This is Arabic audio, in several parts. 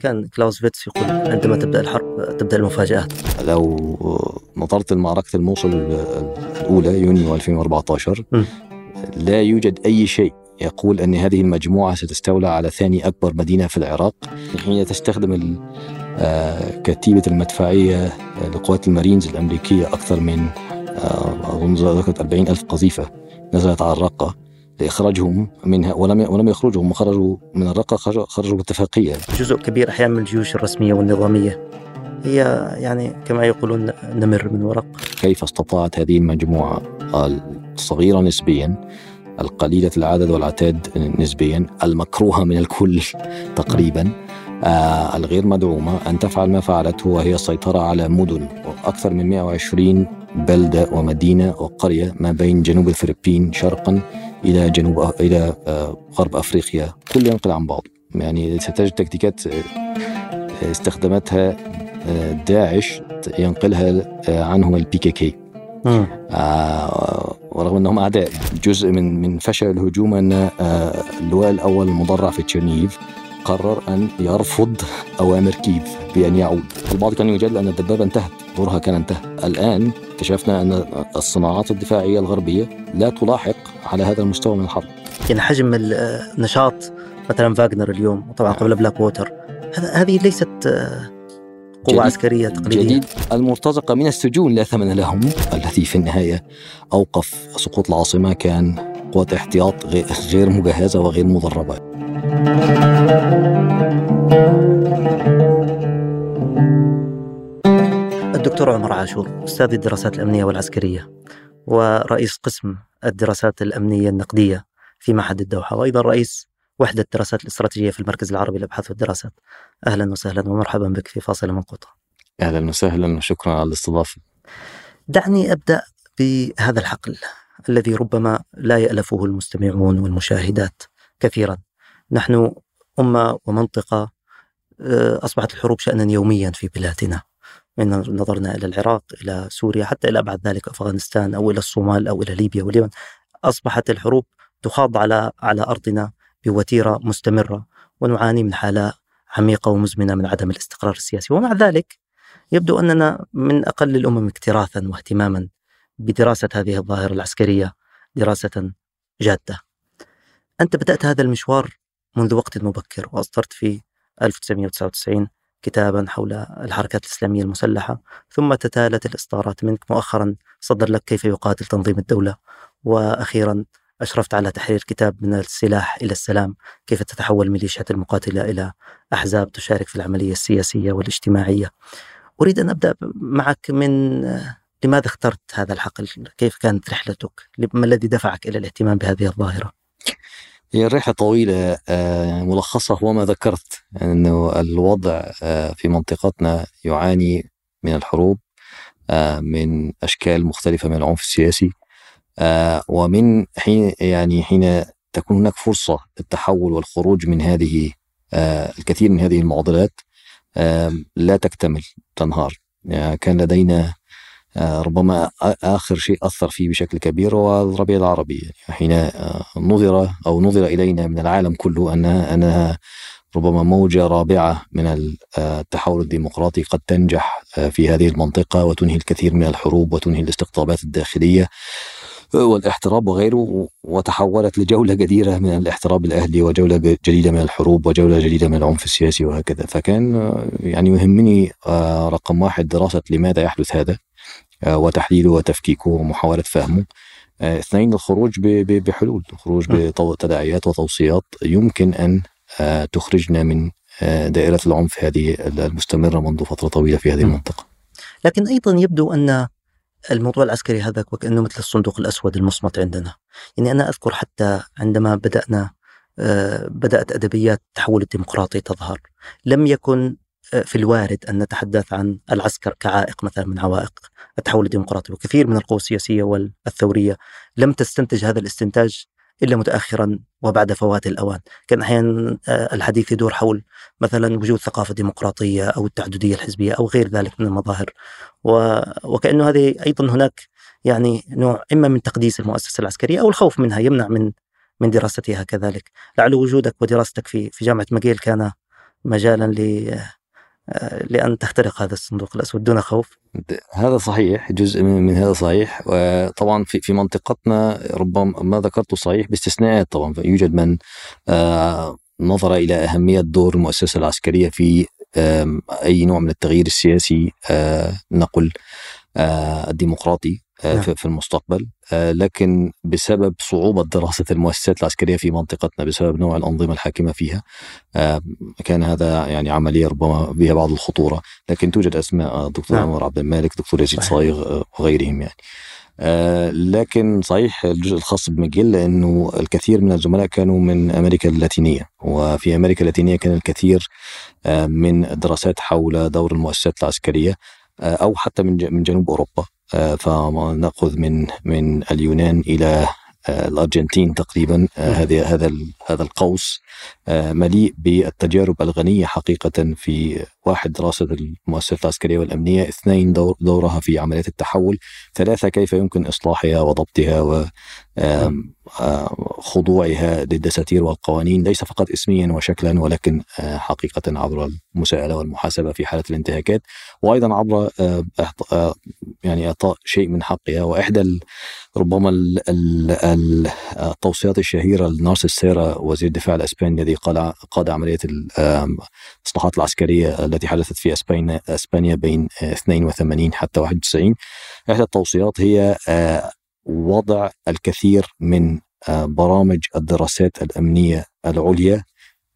كان كلاوزفيتس يقول عندما تبدأ الحرب تبدأ المفاجآت. لو نظرت لمعركة الموصل الأولى يونيو 2014 م. لا يوجد أي شيء يقول أن هذه المجموعة ستستولى على ثاني أكبر مدينة في العراق. حين تستخدم آه، كتيبة المدفعية لقوات المارينز الأمريكية أكثر من آه، أظن ذكرت 40 ألف قذيفة نزلت على الرقة. لإخراجهم منها ولم ولم يخرجوا هم خرجوا من الرقة خرجوا- باتفاقية. جزء كبير أحيانا من الجيوش الرسمية والنظامية. هي يعني كما يقولون نمر من ورق. كيف استطاعت هذه المجموعة الصغيرة نسبيا القليلة العدد والعتاد نسبيا المكروهة من الكل تقريبا آه الغير مدعومة أن تفعل ما فعلته وهي السيطرة على مدن أكثر من 120 بلدة ومدينة وقرية ما بين جنوب الفلبين شرقا إلى جنوب إلى آه غرب أفريقيا. كل ينقل عن بعض. يعني ستجد تكتيكات آه، استخدمتها آه، داعش ينقلها عنهم البي كي كي. ورغم أنهم أعداء جزء من من فشل الهجوم أن اللواء الأول المدرع في تشيرنيف قرر أن يرفض أوامر كييف بأن يعود. البعض كان يجادل أن الدبابة انتهت دورها كان انتهى. الآن اكتشفنا أن الصناعات الدفاعية الغربية لا تلاحق على هذا المستوى من الحرب. يعني حجم النشاط مثلا فاغنر اليوم وطبعا قبل بلاك ووتر هذه ليست قوة عسكرية تقليدية. جديد. المرتزقة من السجون لا ثمن لهم. الذي في النهاية أوقف سقوط العاصمة كان قوة احتياط غير- مجهزة وغير مدربه الدكتور عمر عاشور أستاذ الدراسات الأمنية والعسكرية ورئيس قسم الدراسات الأمنية النقدية في معهد الدوحة وأيضا رئيس وحدة الدراسات الاستراتيجية في المركز العربي للأبحاث والدراسات. أهلا وسهلا ومرحبا بك في فاصل منقطع أهلا وسهلا وشكرا على الاستضافة. دعني أبدأ بهذا الحقل الذي ربما لا يألفه المستمعون والمشاهدات كثيرا. نحن أمة ومنطقة آه، أصبحت الحروب شأنا يوميا في بلادنا. من نظرنا إلى العراق إلى سوريا حتى إلى أبعد ذلك أفغانستان أو إلى الصومال أو إلى ليبيا واليمن أصبحت الحروب تخاض على على أرضنا بوتيرة مستمرة ونعاني من حالة عميقة ومزمنة من عدم الاستقرار السياسي. ومع ذلك يبدو أننا من أقل الأمم اكتراثا واهتماما بدراسة هذه الظاهرة العسكرية دراسة جادة. أنت بدأت هذا المشوار منذ وقت مبكر وأصدرت في 1999 كتابا حول الحركات الإسلامية المسلحة ثم تتالت الإصدارات منك مؤخرا صدر لك كيف يقاتل تنظيم الدولة وأخيرا أشرفت على تحرير كتاب من السلاح إلى السلام كيف تتحول الميليشيات المقاتلة إلى أحزاب تشارك في العملية السياسية والاجتماعية أريد أن أبدأ معك من لماذا اخترت هذا الحقل؟ كيف كانت رحلتك؟ ما الذي دفعك إلى الاهتمام بهذه الظاهرة؟ هي الرحلة طويلة آه، ملخصها هو ما ذكرت أنه الوضع آه، في منطقتنا يعاني من الحروب آه، من أشكال مختلفة من العنف السياسي ومن حين يعني حين تكون هناك فرصة للتحول والخروج من هذه الكثير من هذه المعضلات لا تكتمل تنهار. يعني كان لدينا ربما آ- آخر شيء أثر فيه بشكل كبير هو الربيع العربي. يعني حين آه، نظر أو نظر إلينا من العالم كله أنها أنها ربما موجة رابعة من آه، التحول الديمقراطي قد تنجح آه، في هذه المنطقة وتنهي الكثير من الحروب وتنهي الاستقطابات الداخلية آه، والاحتراب وغيره وتحولت لجولة جديرة من الاحتراب الأهلي وجولة جديدة من الحروب وجولة جديدة من العنف السياسي وهكذا. فكان آه، يعني يهمني آه، رقم واحد دراسة لماذا يحدث هذا. آه، وتحليله وتفكيكه ومحاولة فهمه آه، اثنين الخروج بحلول الخروج م. بتداعيات وتوصيات يمكن أن آه، تخرجنا من آه، دائرة العنف هذه المستمرة منذ فترة طويلة في هذه م. المنطقة لكن أيضا يبدو أن الموضوع العسكري هذا وكأنه مثل الصندوق الأسود المصمت عندنا يعني أنا أذكر حتى عندما بدأنا آه، بدأت أدبيات التحول الديمقراطي تظهر لم يكن آه، في الوارد أن نتحدث عن العسكر كعائق مثلا من عوائق التحول الديمقراطي وكثير من القوى السياسية والثورية لم تستنتج هذا الاستنتاج إلا متأخرا وبعد فوات الأوان. كان أحيانا آه، الحديث يدور حول مثلا وجود ثقافة ديمقراطية أو التعددية الحزبية أو غير ذلك من المظاهر. و... وكأنه هذه أيضا هناك يعني نوع إما من تقديس المؤسسة العسكرية أو الخوف منها يمنع من من دراستها كذلك. لعل وجودك ودراستك في في جامعة ماجيل كان مجالا لأن تخترق هذا الصندوق الأسود دون خوف. هذا صحيح جزء من هذا صحيح. وطبعا في منطقتنا ربما ما ذكرته صحيح باستثناءات طبعا. يوجد من نظر إلى أهمية دور المؤسسة العسكرية في أي نوع من التغيير السياسي نقل الديمقراطي. نعم. في المستقبل. لكن بسبب صعوبة دراسة المؤسسات العسكرية في منطقتنا بسبب نوع الأنظمة الحاكمة فيها كان هذا يعني عملية ربما بها بعض الخطورة. لكن توجد أسماء دكتور نعم. عمر عبد المالك دكتور يزيد صايغ وغيرهم يعني. لكن صحيح الجزء الخاص بمجيل لأنه الكثير من الزملاء كانوا من أمريكا اللاتينية. وفي أمريكا اللاتينية كان الكثير من الدراسات حول دور المؤسسات العسكرية أو حتى من من جنوب أوروبا. فناخذ من من اليونان إلى آه، الأرجنتين تقريبا آه، هذا هذا هذا القوس آه، مليء بالتجارب الغنية حقيقة في واحد دراسة المؤسسات العسكرية والأمنية، اثنين دور دورها في عمليات التحول، ثلاثة كيف يمكن إصلاحها وضبطها وخضوعها للدساتير والقوانين ليس فقط اسميا وشكلا ولكن حقيقه عبر المساءلة والمحاسبة في حالة الانتهاكات، وأيضا عبر يعني إعطاء شيء من حقها. وإحدى ربما التوصيات الشهيرة لنارسيس سيرا وزير الدفاع الاسباني الذي قاد عملية الاصلاحات العسكرية التي حدثت في اسبانيا بين 82 حتى 91 إحدى التوصيات هي آه، وضع الكثير من آه، برامج الدراسات الأمنية العليا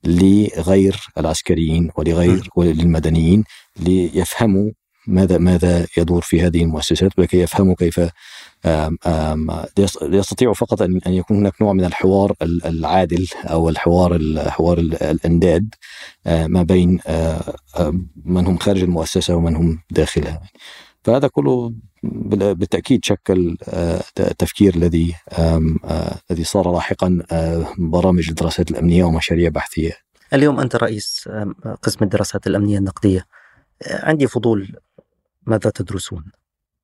لغير العسكريين ولغير وللمدنيين ليفهموا ماذا ماذا يدور في هذه المؤسسات ولكي يفهموا كيف يستطيعوا فقط أن يكون هناك نوع من الحوار العادل أو الحوار الحوار الأنداد ما بين من هم خارج المؤسسة ومن هم داخلها. فهذا كله بالتأكيد شكل التفكير الذي الذي صار لاحقا برامج الدراسات الأمنية ومشاريع بحثية. اليوم أنت رئيس قسم الدراسات الأمنية النقدية. عندي فضول ماذا تدرسون؟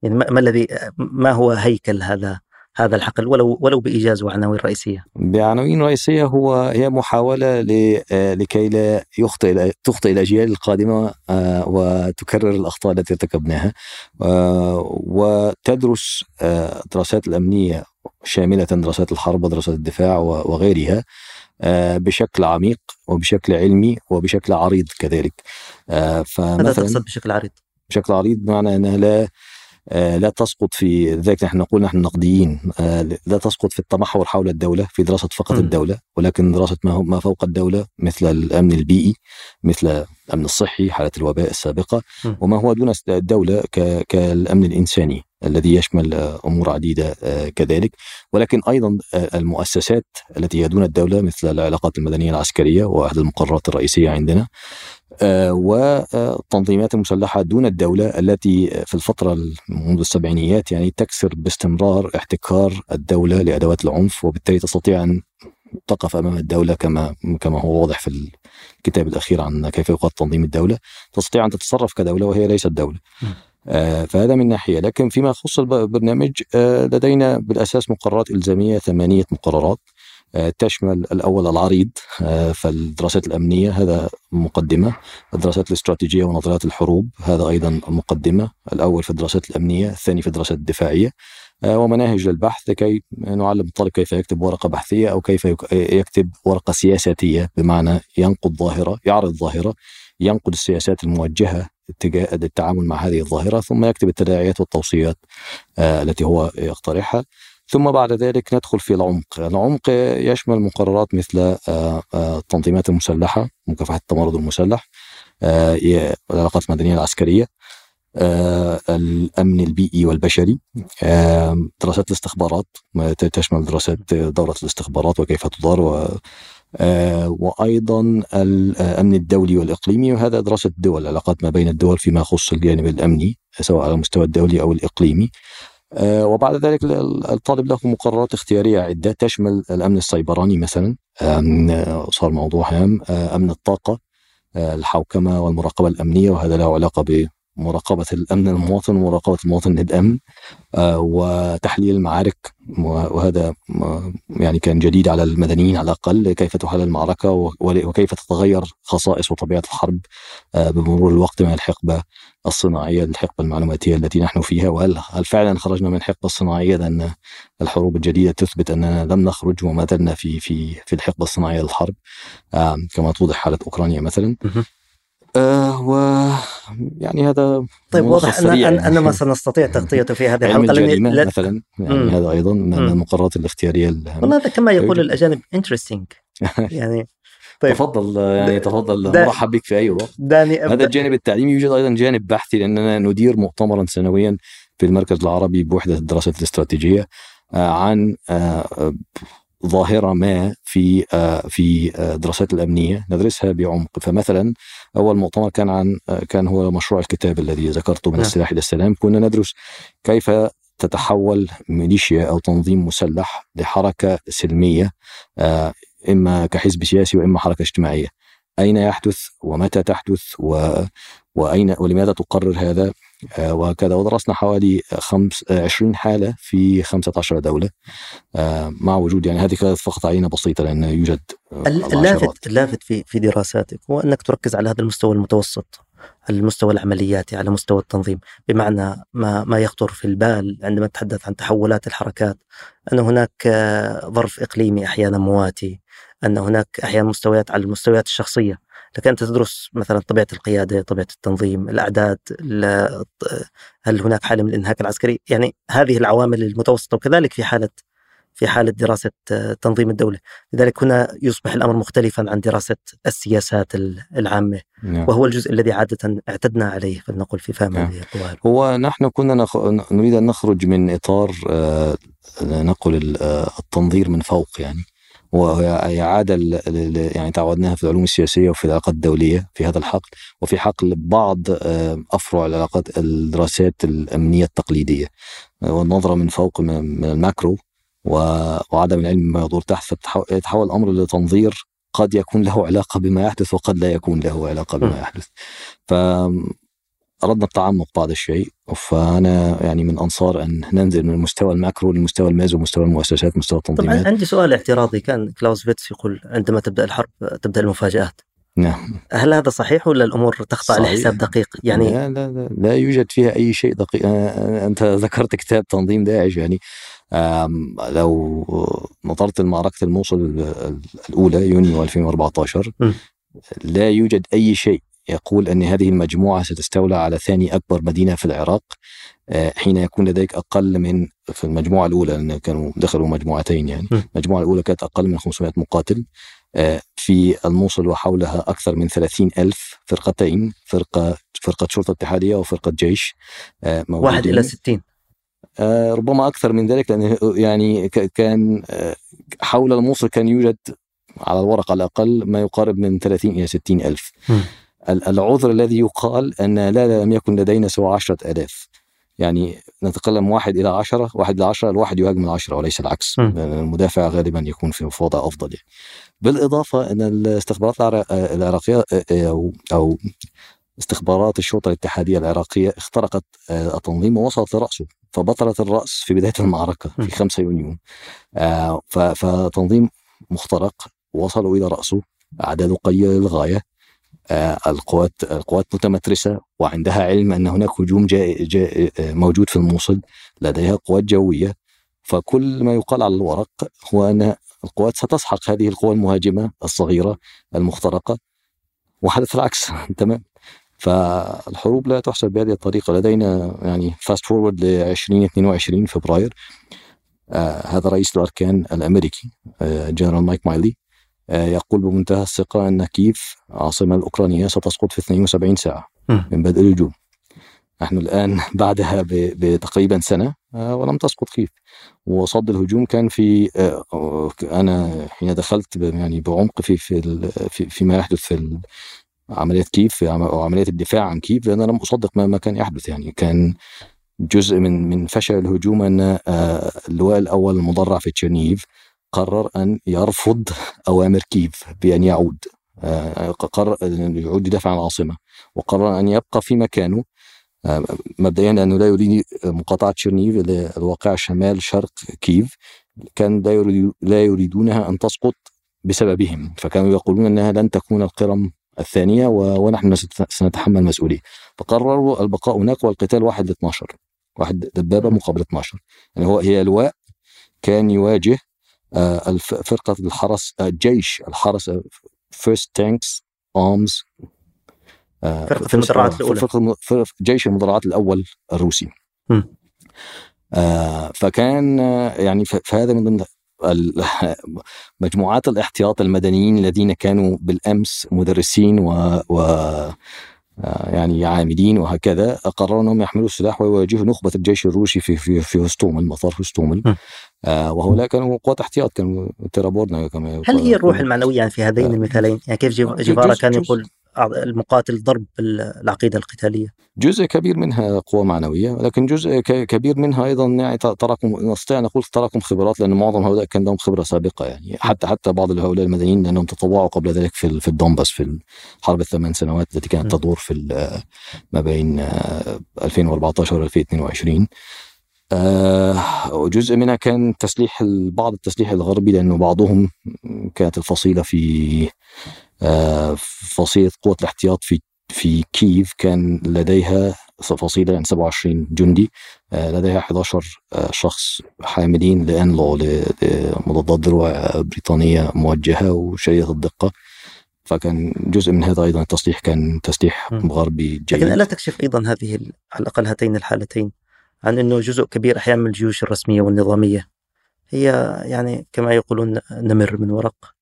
يعني ما الذي ما هو هيكل هذا هذا الحقل ولو ولو بإيجاز وعناوين رئيسية. بعناوين رئيسية هو هي محاولة لكي لا يخطئ تخطئ الاجيال القادمه آه، وتكرر الأخطاء التي ارتكبناها آه، وتدرس الدراسات آه، الأمنية شاملة دراسات الحرب ودراسات الدفاع وغيرها بشكل عميق وبشكل علمي وبشكل عريض كذلك. فمثلا ماذا تقصد بشكل عريض؟ بشكل عريض بمعنى أنها لا لا تسقط في ذلك نحن نقول نحن نقديين آه، لا تسقط في التمحور حول الدولة في دراسة فقط م. الدولة ولكن دراسة ما ما فوق الدولة مثل الأمن البيئي مثل الأمن الصحي حاله الوباء السابقة م. وما هو دون الدولة كالأمن الإنساني الذي يشمل أمور عديدة آه، كذلك ولكن أيضا المؤسسات التي هي دون الدولة مثل العلاقات المدنية العسكرية وأحد المقررات الرئيسية عندنا آه، والتنظيمات المسلحة دون الدولة التي في الفترة منذ السبعينيات يعني تكسر باستمرار احتكار الدولة لأدوات العنف وبالتالي تستطيع أن تقف أمام الدولة كما كما هو واضح في الكتاب الأخير عن كيف يقاد تنظيم الدولة. تستطيع أن تتصرف كدولة وهي ليست دولة. آه فهذا من ناحية. لكن فيما يخص البرنامج آه لدينا بالأساس مقررات إلزامية ثمانية مقررات. آه، تشمل الأول العريض آه، فالدراسات الأمنية هذا مقدمة الدراسات الاستراتيجية ونظريات الحروب هذا أيضا مقدمة الأول في الدراسات الأمنية الثاني في الدراسات الدفاعية آه، ومناهج للبحث لكي نعلم الطالب كيف يكتب ورقة بحثية أو كيف يكتب ورقة سياساتية بمعنى ينقد ظاهرة يعرض ظاهرة ينقد السياسات الموجهة اتجاه التعامل مع هذه الظاهرة ثم يكتب التداعيات والتوصيات التي هو يقترحها. ثم بعد ذلك ندخل في العمق. العمق يشمل مقررات مثل آه، آه، التنظيمات المسلحة مكافحة التمرد المسلح آه، العلاقات المدنية العسكرية الأمن البيئي والبشري دراسات الاستخبارات تشمل دراسات دورة الاستخبارات وكيف تدار و وأيضا الأمن الدولي والإقليمي وهذا دراسة الدول العلاقات ما بين الدول فيما يخص الجانب الأمني سواء على المستوى الدولي أو الإقليمي. وبعد ذلك الطالب له مقررات اختيارية عدة تشمل الأمن السيبراني مثلا صار موضوع هام آه، أمن الطاقة آه، الحوكمة والمراقبة الأمنية وهذا له علاقة مراقبة الأمن المواطن ومراقبة المواطن للأمن آه، وتحليل المعارك. وهذا يعني كان جديد على المدنيين على الأقل كيف تحلل المعركة وكيف تتغير خصائص وطبيعة الحرب آه، بمرور الوقت من الحقبة الصناعية للحقبة المعلوماتية التي نحن فيها. وهل هل فعلا خرجنا من الحقبة الصناعية؟ لأن الحروب الجديدة تثبت أننا لم نخرج وما زلنا في في في الحقبة الصناعية للحرب كما توضح حالة أوكرانيا مثلا. آه و يعني هذا طيب واضح أن, يعني. أن ما سنستطيع تغطيته في هذه الحلقة لأن لا... مثلا يعني مم. هذا أيضا من المقررات الاختيارية والله هذا كما يقول الأجانب انترستنج يعني طيب. تفضل يعني تفضل مرحب بك في أي وقت. داني هذا الجانب التعليمي يوجد أيضا جانب بحثي لأننا ندير مؤتمرا سنويا في المركز العربي بوحدة الدراسات الاستراتيجية آه، عن آه، ظاهرة ما في آه، في الدراسات الأمنية ندرسها بعمق. فمثلا أول مؤتمر كان عن كان هو مشروع الكتاب الذي ذكرته من نعم. السلاح إلى السلام. كنا ندرس كيف تتحول ميليشيا أو تنظيم مسلح لحركة سلمية إما كحزب سياسي وإما حركة اجتماعية. أين يحدث ومتى تحدث و... واين ولماذا تقرر هذا؟ آه، وهكذا ودرسنا حوالي خمس 20 حالة في 15 دولة. آه، مع وجود يعني هذه كانت فقط عينة بسيطة لأن يوجد اللافت اللافت في في دراساتك هو أنك تركز على هذا المستوى المتوسط المستوى العملياتي على مستوى التنظيم. بمعنى ما ما يخطر في البال عندما تتحدث عن تحولات الحركات أن هناك ظرف إقليمي أحيانا مواتي. أن هناك أحيانا مستويات على المستويات الشخصية. لكن أنت تدرس مثلا طبيعة القيادة طبيعة التنظيم الأعداد هل هناك حالة من الإنهاك العسكري؟ يعني هذه العوامل المتوسطة وكذلك في حالة في حالة دراسة تنظيم الدولة. لذلك هنا يصبح الأمر مختلفا عن دراسة السياسات العامة نعم. وهو الجزء الذي عادة اعتدنا عليه فلنقل في فهم نعم. هو نحن كنا نخ... نريد أن نخرج من إطار آه نقل آه، التنظير من فوق يعني. وهي عادة يعني تعودناها في العلوم السياسية وفي العلاقات الدولية في هذا الحقل وفي حقل بعض آه، أفرع العلاقات الدراسات الأمنية التقليدية. والنظرة من فوق من الماكرو وعدم العلم بما يدور تحت فيتحول الأمر لتنظير قد يكون له علاقة بما يحدث وقد لا يكون له علاقة بما يحدث. ف أردنا التعمق بعض الشيء فأنا يعني من أنصار أن ننزل من المستوى ال macro للمستوى ال meso مستوى المؤسسات مستوى التنظيمات طبعا عندي سؤال اعتراضي كان كلاوزفيتس يقول عندما تبدأ الحرب تبدأ المفاجآت نعم هل هذا صحيح ولا الأمور تخضع. لحساب دقيق؟ يعني لا, لا لا لا يوجد فيها أي شيء دقيق أنت ذكرت كتاب تنظيم داعش يعني لو نظرت لمعركة الموصل الأولى يونيو 2014 م. لا يوجد أي شيء يقول أن هذه المجموعة ستستولى على ثاني أكبر مدينة في العراق آه، حين يكون لديك أقل من في المجموعة الأولى لأن كانوا دخلوا مجموعتين يعني. المجموعة الأولى كانت أقل من 500 مقاتل آه، في الموصل وحولها أكثر من 30 ألف فرقتين فرقة فرقة شرطة اتحادية وفرقة جيش آه، واحد إلى 60 ربما أكثر من ذلك لأن يعني كان حول الموصل كان يوجد على الورق على الأقل ما يقارب من 30 إلى 60 ألف. م. العذر الذي يقال أن لا لم يكن لدينا سوى عشرة ألاف. يعني نتكلم واحد إلى عشرة واحد إلى عشرة الواحد يهاجم العشرة وليس العكس. م. المدافع غالبا يكون في وضع أفضل يعني. بالإضافة أن الاستخبارات العراقية أو, أو استخبارات الشرطة الاتحادية العراقية اخترقت التنظيم ووصلت لرأسه. فبطلت الرأس في بداية المعركة في 5 يونيو. آه، فتنظيم مخترق وصلوا إلى رأسه. أعداد قليلة للغاية. آه، القوات القوات متمترسة وعندها علم أن هناك هجوم جاء آه، موجود في الموصل لديها قوات جوية. فكل ما يقال على الورق هو أن القوات ستسحق هذه القوى المهاجمة الصغيرة المخترقة وحدث العكس. تمام. فالحروب لا تحسب بهذه الطريقة. لدينا يعني fast forward ل 2022 فبراير. آه هذا رئيس الأركان الأمريكي آه جنرال مايك مايلي. آه، يقول بمنتهى الثقة أن كييف عاصمة الأوكرانية ستسقط في 72 ساعة من بدء الهجوم. نحن الآن بعدها بتقريبا سنة آه، ولم تسقط كييف. وصد الهجوم كان في آه، أنا حين دخلت يعني بعمق في في فيما يحدث في عملية كيف أو عملية الدفاع عن كيف لأن لم أصدق ما كان يحدث. يعني كان جزء من من فشل الهجوم أن اللواء الأول المدرع في تشيرنيف قرر أن يرفض أوامر كيف؟ بأن يعود. آه، قرر أن يعود يدافع عن العاصمة. وقرر أن يبقى في مكانه. مبدئيا لأنه لا يريد مقاطعة تشيرنيف الواقع شمال شرق كييف. كان لا يريدونها أن تسقط بسببهم. فكانوا يقولون أنها لن تكون القرم الثانية ونحن سنتحمل مسؤولية. فقرروا البقاء هناك والقتال واحد ل 12 واحد دبابة مقابل 12 يعني هو هي لواء كان يواجه آه، فرقة الحرس الجيش آه، الحرس first tanks ارمز فرقة المدرعات الأولى. فرقة جيش المدرعات الأول الروسي. آه فكان يعني فهذا من ضمن مجموعات الاحتياط المدنيين الذين كانوا بالأمس مدرسين و, و آه، يعني عاملين وهكذا قرروا أنهم يحملوا السلاح ويواجهوا نخبة الجيش الروسي في في في هستومل مطار هستومل. آه وهؤلاء كانوا قوات احتياط كانوا تيرابورنا كما هل هي الروح المعنوية يعني في هذين آه، المثالين؟ يعني كيف جيفارا كان يقول؟ المقاتل ضرب العقيده القتالية. جزء كبير منها قوة معنوية ولكن جزء كبير منها أيضا يعني تراكم نستطيع نقول تراكم خبرات لأن معظم هؤلاء كان لهم خبرة سابقة يعني. حتى حتى بعض هؤلاء المدنيين لأنهم تطوعوا قبل ذلك في في الدومباس في الحرب الثمان سنوات التي كانت تدور في ما بين 2014 و 2022 آه وجزء منها كان تسليح بعض التسليح الغربي لأنه بعضهم كانت الفصيلة في فصيلة قوة الاحتياط في في كييف كان لديها فصيلة يعني 27 جندي آه لديها 11 آه شخص حاملين لأنلو لمضادات دروع بريطانية موجهة وشديدة الدقة. فكان جزء من هذا أيضا التسليح كان تسليح غربي جيد. لكن الا تكشف أيضا هذه على الأقل هاتين الحالتين عن إنه جزء كبير أحيانا من الجيوش الرسمية والنظامية. هي يعني كما يقولون نمر من ورق.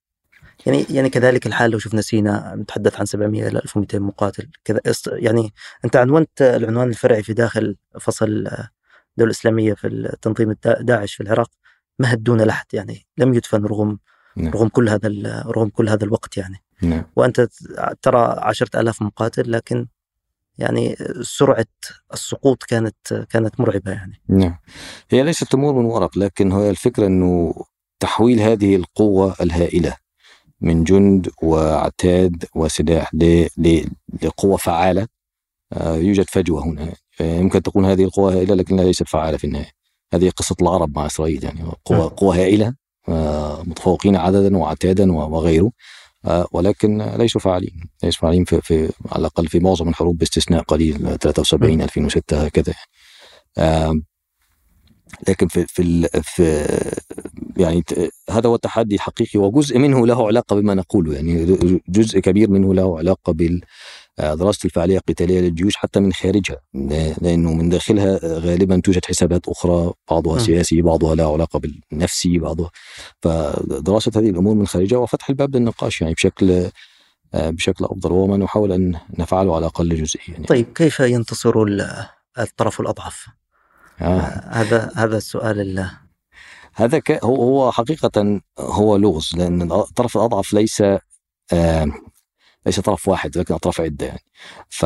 يعني يعني كذلك الحال لو شفنا سينا نتحدث عن 700 إلى 1200 مقاتل كذا يعني أنت عنونت العنوان الفرعي في داخل فصل الدولة الاسلاميه في تنظيم داعش في العراق مهد دون لحد يعني لم يدفن رغم نعم. رغم كل هذا رغم كل هذا الوقت يعني نعم. وأنت ترى عشرة آلاف مقاتل لكن يعني سرعة السقوط كانت كانت مرعبة يعني. نعم. هي ليست تمور من ورق لكن هي الفكرة إنه تحويل هذه القوة الهائلة من جند وعتاد وسلاح لقوة فعالة. آه، يوجد فجوة هنا. يمكن تكون هذه القوة هائلة لكنها ليست فعالة في النهاية. هذه قصة العرب مع إسرائيل يعني قوة, نعم. قوة هائلة آه، متفوقين عددا وعتادا وغيره. آه، ولكن ليسوا فاعلين. ليسوا فاعلين في, في على الأقل في معظم الحروب باستثناء قليل 73 2006 هكذا. لكن في في في يعني هذا هو التحدي الحقيقي وجزء منه له علاقة بما نقوله يعني جزء كبير منه له علاقة بال دراسه الفعاليه القتالية للجيوش حتى من خارجها لأنه من داخلها غالبا توجد حسابات أخرى بعضها سياسي بعضها له علاقة بالنفسي بعضها فدراسة هذه الأمور من خارجها وفتح الباب للنقاش يعني بشكل بشكل أفضل وما نحاول أن نفعله على أقل جزئية يعني. طيب كيف ينتصر الطرف الأضعف؟ آه. هذا هذا السؤال اللي هذا هو هو حقيقة هو لغز لأن الطرف الأضعف ليس آه ليس طرف واحد لكن أطراف عدة يعني. ف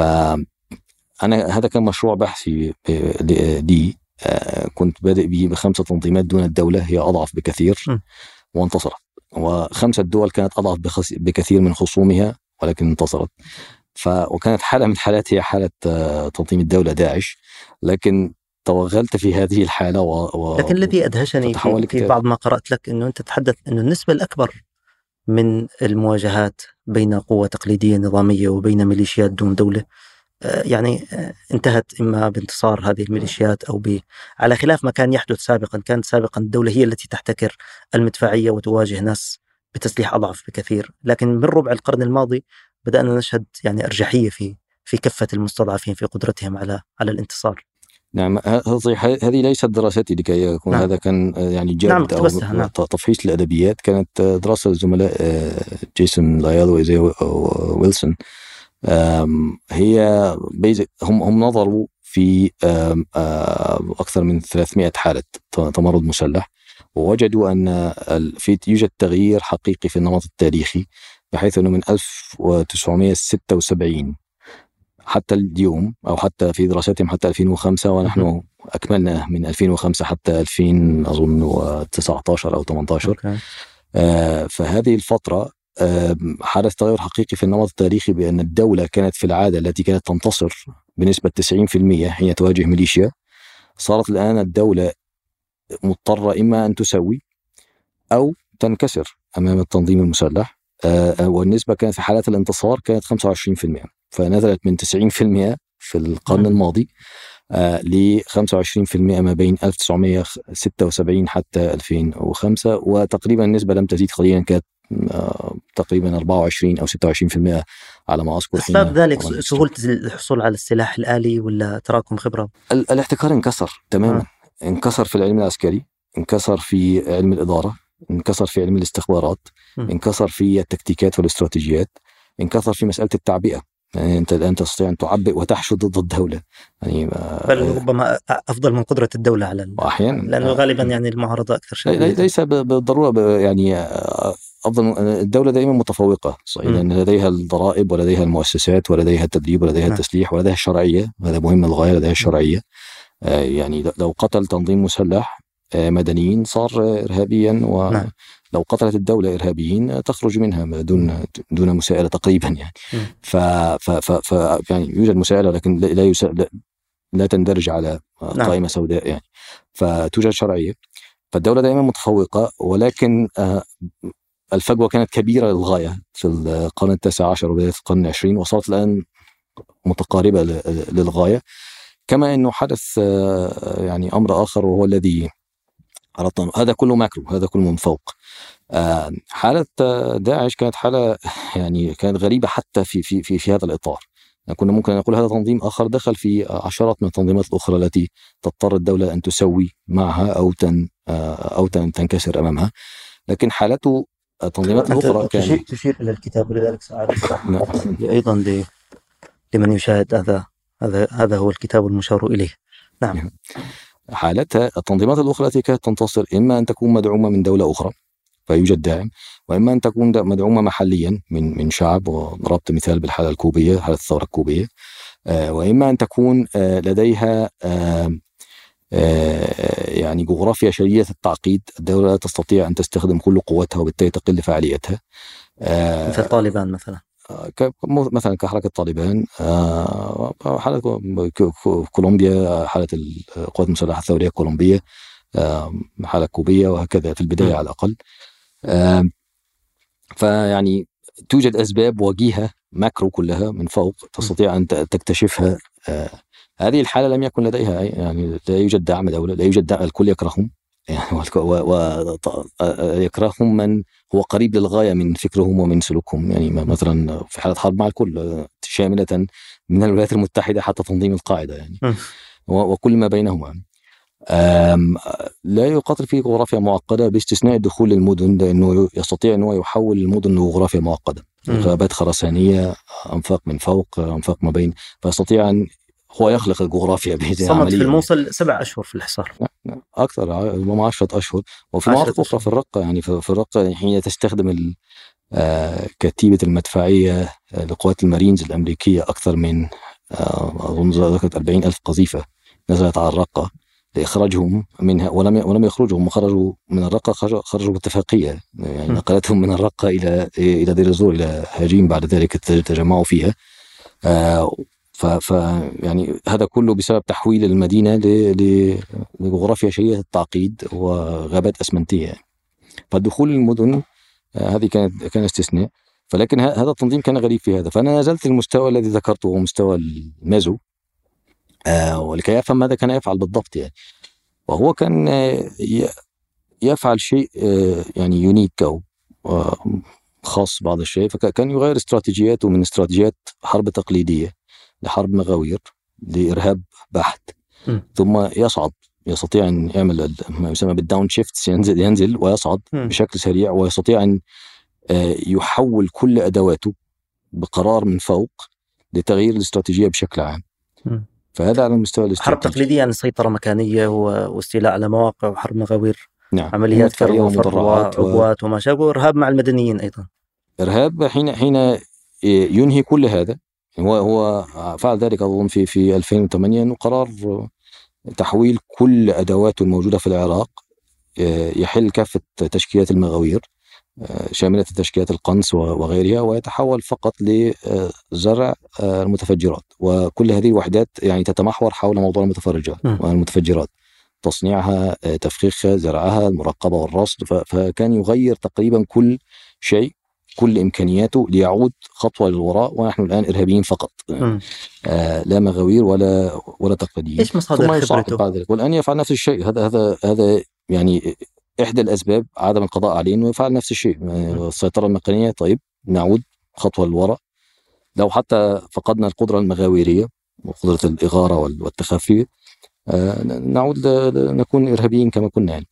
أنا هذا كان مشروع بحثي لي آه كنت بادئ به بخمسة تنظيمات دون الدولة هي أضعف بكثير وانتصرت. وخمسة دول كانت أضعف بكثير من خصومها ولكن انتصرت. ف وكانت حالة من الحالات هي حالة آه، تنظيم الدولة داعش لكن توغلت في هذه الحالة و... و... لكن الذي أدهشني في, في بعض ما قرأت لك أنه أنت تتحدث أنه النسبة الأكبر من المواجهات بين قوة تقليدية نظامية وبين ميليشيات دون دولة آه، يعني آه، انتهت إما بانتصار هذه الميليشيات أو ب... على خلاف ما كان يحدث سابقا. كانت سابقا الدولة هي التي تحتكر المدفعية وتواجه ناس بتسليح أضعف بكثير. لكن من ربع القرن الماضي بدأنا نشهد يعني أرجحية في في كفة المستضعفين في قدرتهم على على الانتصار. نعم هذه ليست دراستي لكي يكون نعم. هذا كان يعني جاد نعم. أو نعم. تفحيص الأدبيات كانت دراسة الزملاء آه، جيسون لايل وإيزي ويلسون هي هم هم نظروا في أكثر من 300 حالة تمرد مسلح ووجدوا أن في يوجد تغيير حقيقي في النمط التاريخي بحيث أنه من 1976 حتى اليوم أو حتى في دراستهم حتى 2005 ونحن أكملنا من 2005 حتى 2000 أظن 19 أو 18 okay. آه فهذه الفترة آه حدث تغير حقيقي في النمط التاريخي بأن الدولة كانت في العادة التي كانت تنتصر بنسبة 90% حين تواجه ميليشيا. صارت الآن الدولة مضطرة إما أن تسوي أو تنكسر أمام التنظيم المسلح. آه، والنسبة كانت في حالات الانتصار كانت 25% فنزلت من 90% في القرن الماضي آه، ل 25% ما بين 1976 حتى 2005 وتقريبا النسبة لم تزيد قليلا كانت آه، تقريبا 24 أو 26% على ما أذكر أسباب ذلك سهولة الحصول على السلاح الآلي ولا تراكم خبرة؟ الاحتكار انكسر تماما آه. انكسر في العلم العسكري انكسر في علم الإدارة انكسر في علم الاستخبارات م. انكسر في التكتيكات والاستراتيجيات انكسر في مسألة التعبئة يعني انت الآن تستطيع أن تعبئ وتحشد ضد الدولة. يعني بل ربما أفضل من قدرة الدولة على أحيانا لأنه غالبا يعني المعارضة أكثر شيء. ليس بالضرورة يعني أفضل الدولة دائما متفوقة صحيح. لأن لديها الضرائب ولديها المؤسسات ولديها التدريب ولديها نعم. التسليح ولديها الشرعية. هذا مهم للغاية لديها الشرعية. آه، يعني لو قتل تنظيم مسلح آه، مدنيين صار ارهابيا ولو نعم. قتلت الدولة إرهابيين تخرج منها دون دون مساءلة تقريبا يعني. ف, ف, ف, ف يعني يوجد مساءلة لكن لا لا تندرج على نعم. قائمة سوداء يعني. فتوجد شرعية. فالدولة دائما متفوقة ولكن آه، الفجوة كانت كبيرة للغاية في القرن التاسع عشر وبداية القرن العشرين وصارت الآن متقاربة للغاية. كما أنه حدث آه، يعني أمر آخر وهو الذي أردت هذا كله ماكرو هذا كله من فوق. آه، حالة داعش كانت حالة يعني كانت غريبة حتى في في في, في هذا الإطار. يعني كنا ممكن نقول هذا تنظيم آخر دخل في عشرات من التنظيمات الأخرى التي تضطر الدولة أن تسوي معها أو تن آه، أو تنكسر أمامها. لكن حالته التنظيمات الأخرى كان تشير إلى الكتاب ولذلك نعم. أيضا لمن يشاهد هذا هذا هذا هو الكتاب المشار إليه. نعم, نعم. حالتها التنظيمات الأخرى التي كانت تنتصر إما أن تكون مدعومة من دولة أخرى فيوجد داعم وإما أن تكون مدعومة محليا من من شعب وضربت مثال بالحالة الكوبية حالة الثورة الكوبية آه، وإما أن تكون آه، لديها آه، يعني جغرافيا شديدة التعقيد الدولة لا تستطيع أن تستخدم كل قوتها وبالتالي تقل فعاليتها مثل طالبان مثلا. مثلا كحركة طالبان حالة كولومبيا حالة القوات المسلحة الثورية الكولومبية حالة كوبية وهكذا في البداية على الأقل. فيعني توجد أسباب وجيهة ماكرو كلها من فوق تستطيع أن تكتشفها. هذه الحالة لم يكن لديها يعني لا يوجد دعم دولة لا يوجد دعم الكل يكرههم. يعني ويكرههم من هو قريب للغاية من فكرهم ومن سلوكهم. يعني مثلا في حالة حرب مع الكل شاملة من الولايات المتحدة حتى تنظيم القاعدة يعني. وكل ما بينهما. لا يقاتل في جغرافيا معقدة باستثناء دخول للمدن لأنه يستطيع انه يحول المدن لجغرافيا معقدة. غابات خرسانية أنفاق من فوق أنفاق ما بين فيستطيع أن هو يخلق الجغرافيا بهذه العملية في الموصل سبع أشهر في الحصار. أكثر ربما عشرة أشهر. وفي مواقف أخرى في الرقة يعني في الرقة حين تستخدم آه، كتيبة المدفعية آه، لقوات المارينز الأمريكية أكثر من آه، أظن ذكرت 40 ألف قذيفة نزلت على الرقة لإخراجهم منها ولم ولم يخرجوا هم خرجوا من الرقة خرجوا باتفاقية يعني نقلتهم من الرقة إلى إلى دير الزور إلى هاجين بعد ذلك تجمعوا فيها. ف يعني هذا كله بسبب تحويل المدينة لجغرافيا شديده التعقيد وغابات أسمنتية. يعني. فالدخول للمدن آه، هذه كانت كان استثناء. فلكن هذا التنظيم كان غريب في هذا. فأنا نزلت المستوى الذي ذكرته هو مستوى المازو. آه ولكي أفهم ماذا كان يفعل بالضبط يعني. وهو كان آه، يفعل شيء آه، يعني unique أو خاص بعض الشيء. فكان يغير استراتيجياته من استراتيجيات حرب تقليدية. لحرب مغاوير لإرهاب بحت م. ثم يصعد يستطيع أن يعمل ما يسمى بال down shift ينزل ينزل ويصعد م. بشكل سريع ويستطيع أن آه، يحول كل أدواته بقرار من فوق لتغيير الاستراتيجية بشكل عام. م. فهذا على المستوى الاستراتيجي. حرب تقليدية يعني سيطرة مكانية واستيلاء على مواقع وحرب مغاوير نعم. عمليات فرو ومدرعات وعقوات وما شابه وإرهاب مع المدنيين أيضا. إرهاب حين حين ينهي كل هذا هو هو فعل ذلك أظن في في 2008 انه قرار تحويل كل ادواته الموجودة في العراق آه، يحل كافة تشكيلات المغاوير شاملة تشكيلات القنص وغيرها ويتحول فقط لزرع المتفجرات. وكل هذه الوحدات يعني تتمحور حول موضوع المتفرجات والمتفجرات تصنيعها تفخيخها زرعها المراقبة والرصد فكان يغير تقريبا كل شيء. كل إمكانياته ليعود خطوة للوراء ونحن الآن إرهابيين فقط. آه لا مغاوير ولا ولا تقليديين. إيش مصادر خبرته؟ بعد ذلك والآن يفعل نفس الشيء. هذا هذا هذا يعني إحدى الأسباب عدم القضاء عليه انه يفعل نفس الشيء. السيطرة المكانيه طيب نعود خطوة للوراء. لو حتى فقدنا القدرة المغاويرية وقدرة الإغارة والتخفي آه نعود نكون إرهابيين كما كنا يعني.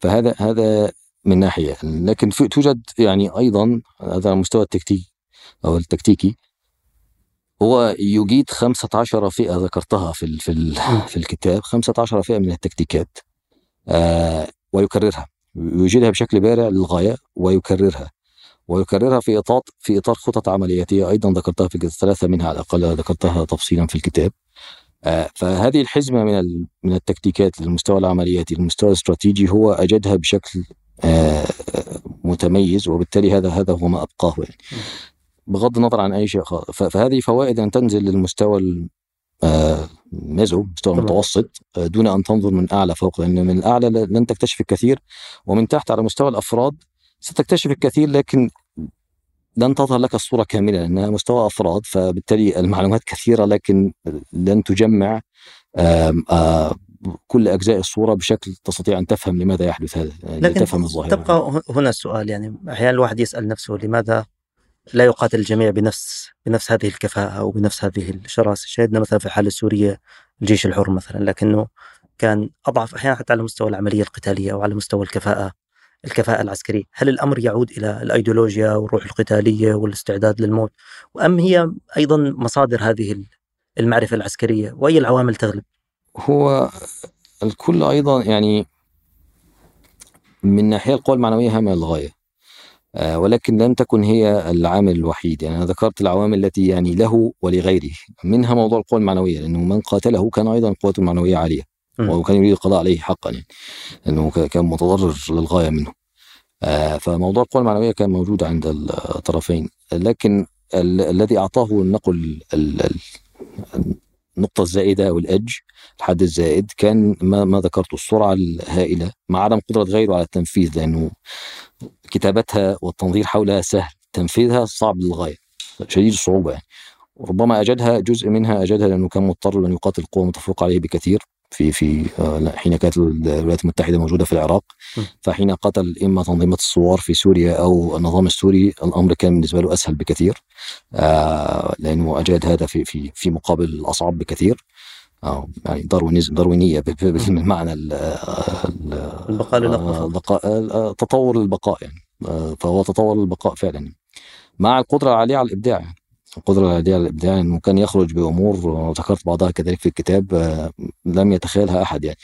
فهذا هذا من ناحية لكن في توجد يعني أيضا هذا على المستوى التكتيكي أو التكتيكي هو يجيد 15 فئة ذكرتها في في في الكتاب. 15 فئة من التكتيكات آه ويكررها. يوجدها بشكل بارع للغاية ويكررها. ويكررها في اطار في إطار خطط عملياتية أيضا ذكرتها في ثلاثة منها على الأقل ذكرتها تفصيلا في الكتاب. آه فهذه الحزمة من من التكتيكات للمستوى العملياتي للمستوى الاستراتيجي هو أجدها بشكل متميز وبالتالي هذا هذا هو ما أبقاه يعني. بغض النظر عن أي شيء فهذه فوائد أن تنزل للمستوى الميزو مستوى المتوسط آه، دون أن تنظر من أعلى فوق لأن من الأعلى لن تكتشف الكثير ومن تحت على مستوى الأفراد ستكتشف الكثير لكن لن تظهر لك الصورة كاملة لأنها مستوى أفراد فبالتالي المعلومات كثيرة لكن لن تجمع كل أجزاء الصورة بشكل تستطيع أن تفهم لماذا يحدث هذا يعني لكن تفهم الظاهرة. تبقى هنا السؤال يعني أحيانا الواحد يسأل نفسه لماذا لا يقاتل الجميع بنفس بنفس هذه الكفاءة أو بنفس هذه الشراسة؟ شاهدنا مثلا في الحالة السورية الجيش الحر مثلا لكنه كان أضعف أحيانا حتى على مستوى العملية القتالية أو على مستوى الكفاءه الكفاءة العسكرية. هل الأمر يعود إلى الأيديولوجيا والروح القتالية والاستعداد للموت؟ أم هي أيضا مصادر هذه المعرفة العسكرية وأي العوامل تغلب؟ هو الكل أيضا يعني من ناحية القوى المعنوية هامة للغاية آه ولكن لم تكن هي العامل الوحيد. يعني أنا ذكرت العوامل التي يعني له ولغيره. منها موضوع القوى المعنوية لأنه من قاتله كان أيضا قوته المعنوية عالية. وكان يريد القضاء عليه حقا. يعني لأنه كان متضرر للغاية منه. آه فموضوع القوى المعنوية كان موجود عند الطرفين. لكن الذي أعطاه النقل النقطة الزائدة أو الإدج الحد الزائد كان ما, ما ذكرته السرعة الهائلة مع عدم قدرة غيره على التنفيذ لأنه كتابتها والتنظير حولها سهل تنفيذها صعب للغاية شديد الصعوبة يعني. ربما أجدها جزء منها أجدها لأنه كان مضطر أن يقاتل قوة متفوقة عليه بكثير. في في آه، حين كانت الولايات المتحدة موجودة في العراق فحين قتل إما تنظيمات الثوار في سوريا أو النظام السوري الأمر كان بالنسبة له أسهل بكثير آه، لأنه أجاد هذا في في في مقابل الأصعب بكثير أو يعني داروينيزم داروينية بالمعنى البقاء للأقوى تطور البقاء يعني آه، فهو تطور البقاء فعلا. مع القدرة العالية على الإبداع. يعني. القدرة العادية على الإبداع إنه كان يخرج بأمور ذكرت بعضها كذلك في الكتاب آه، لم يتخيلها أحد يعني.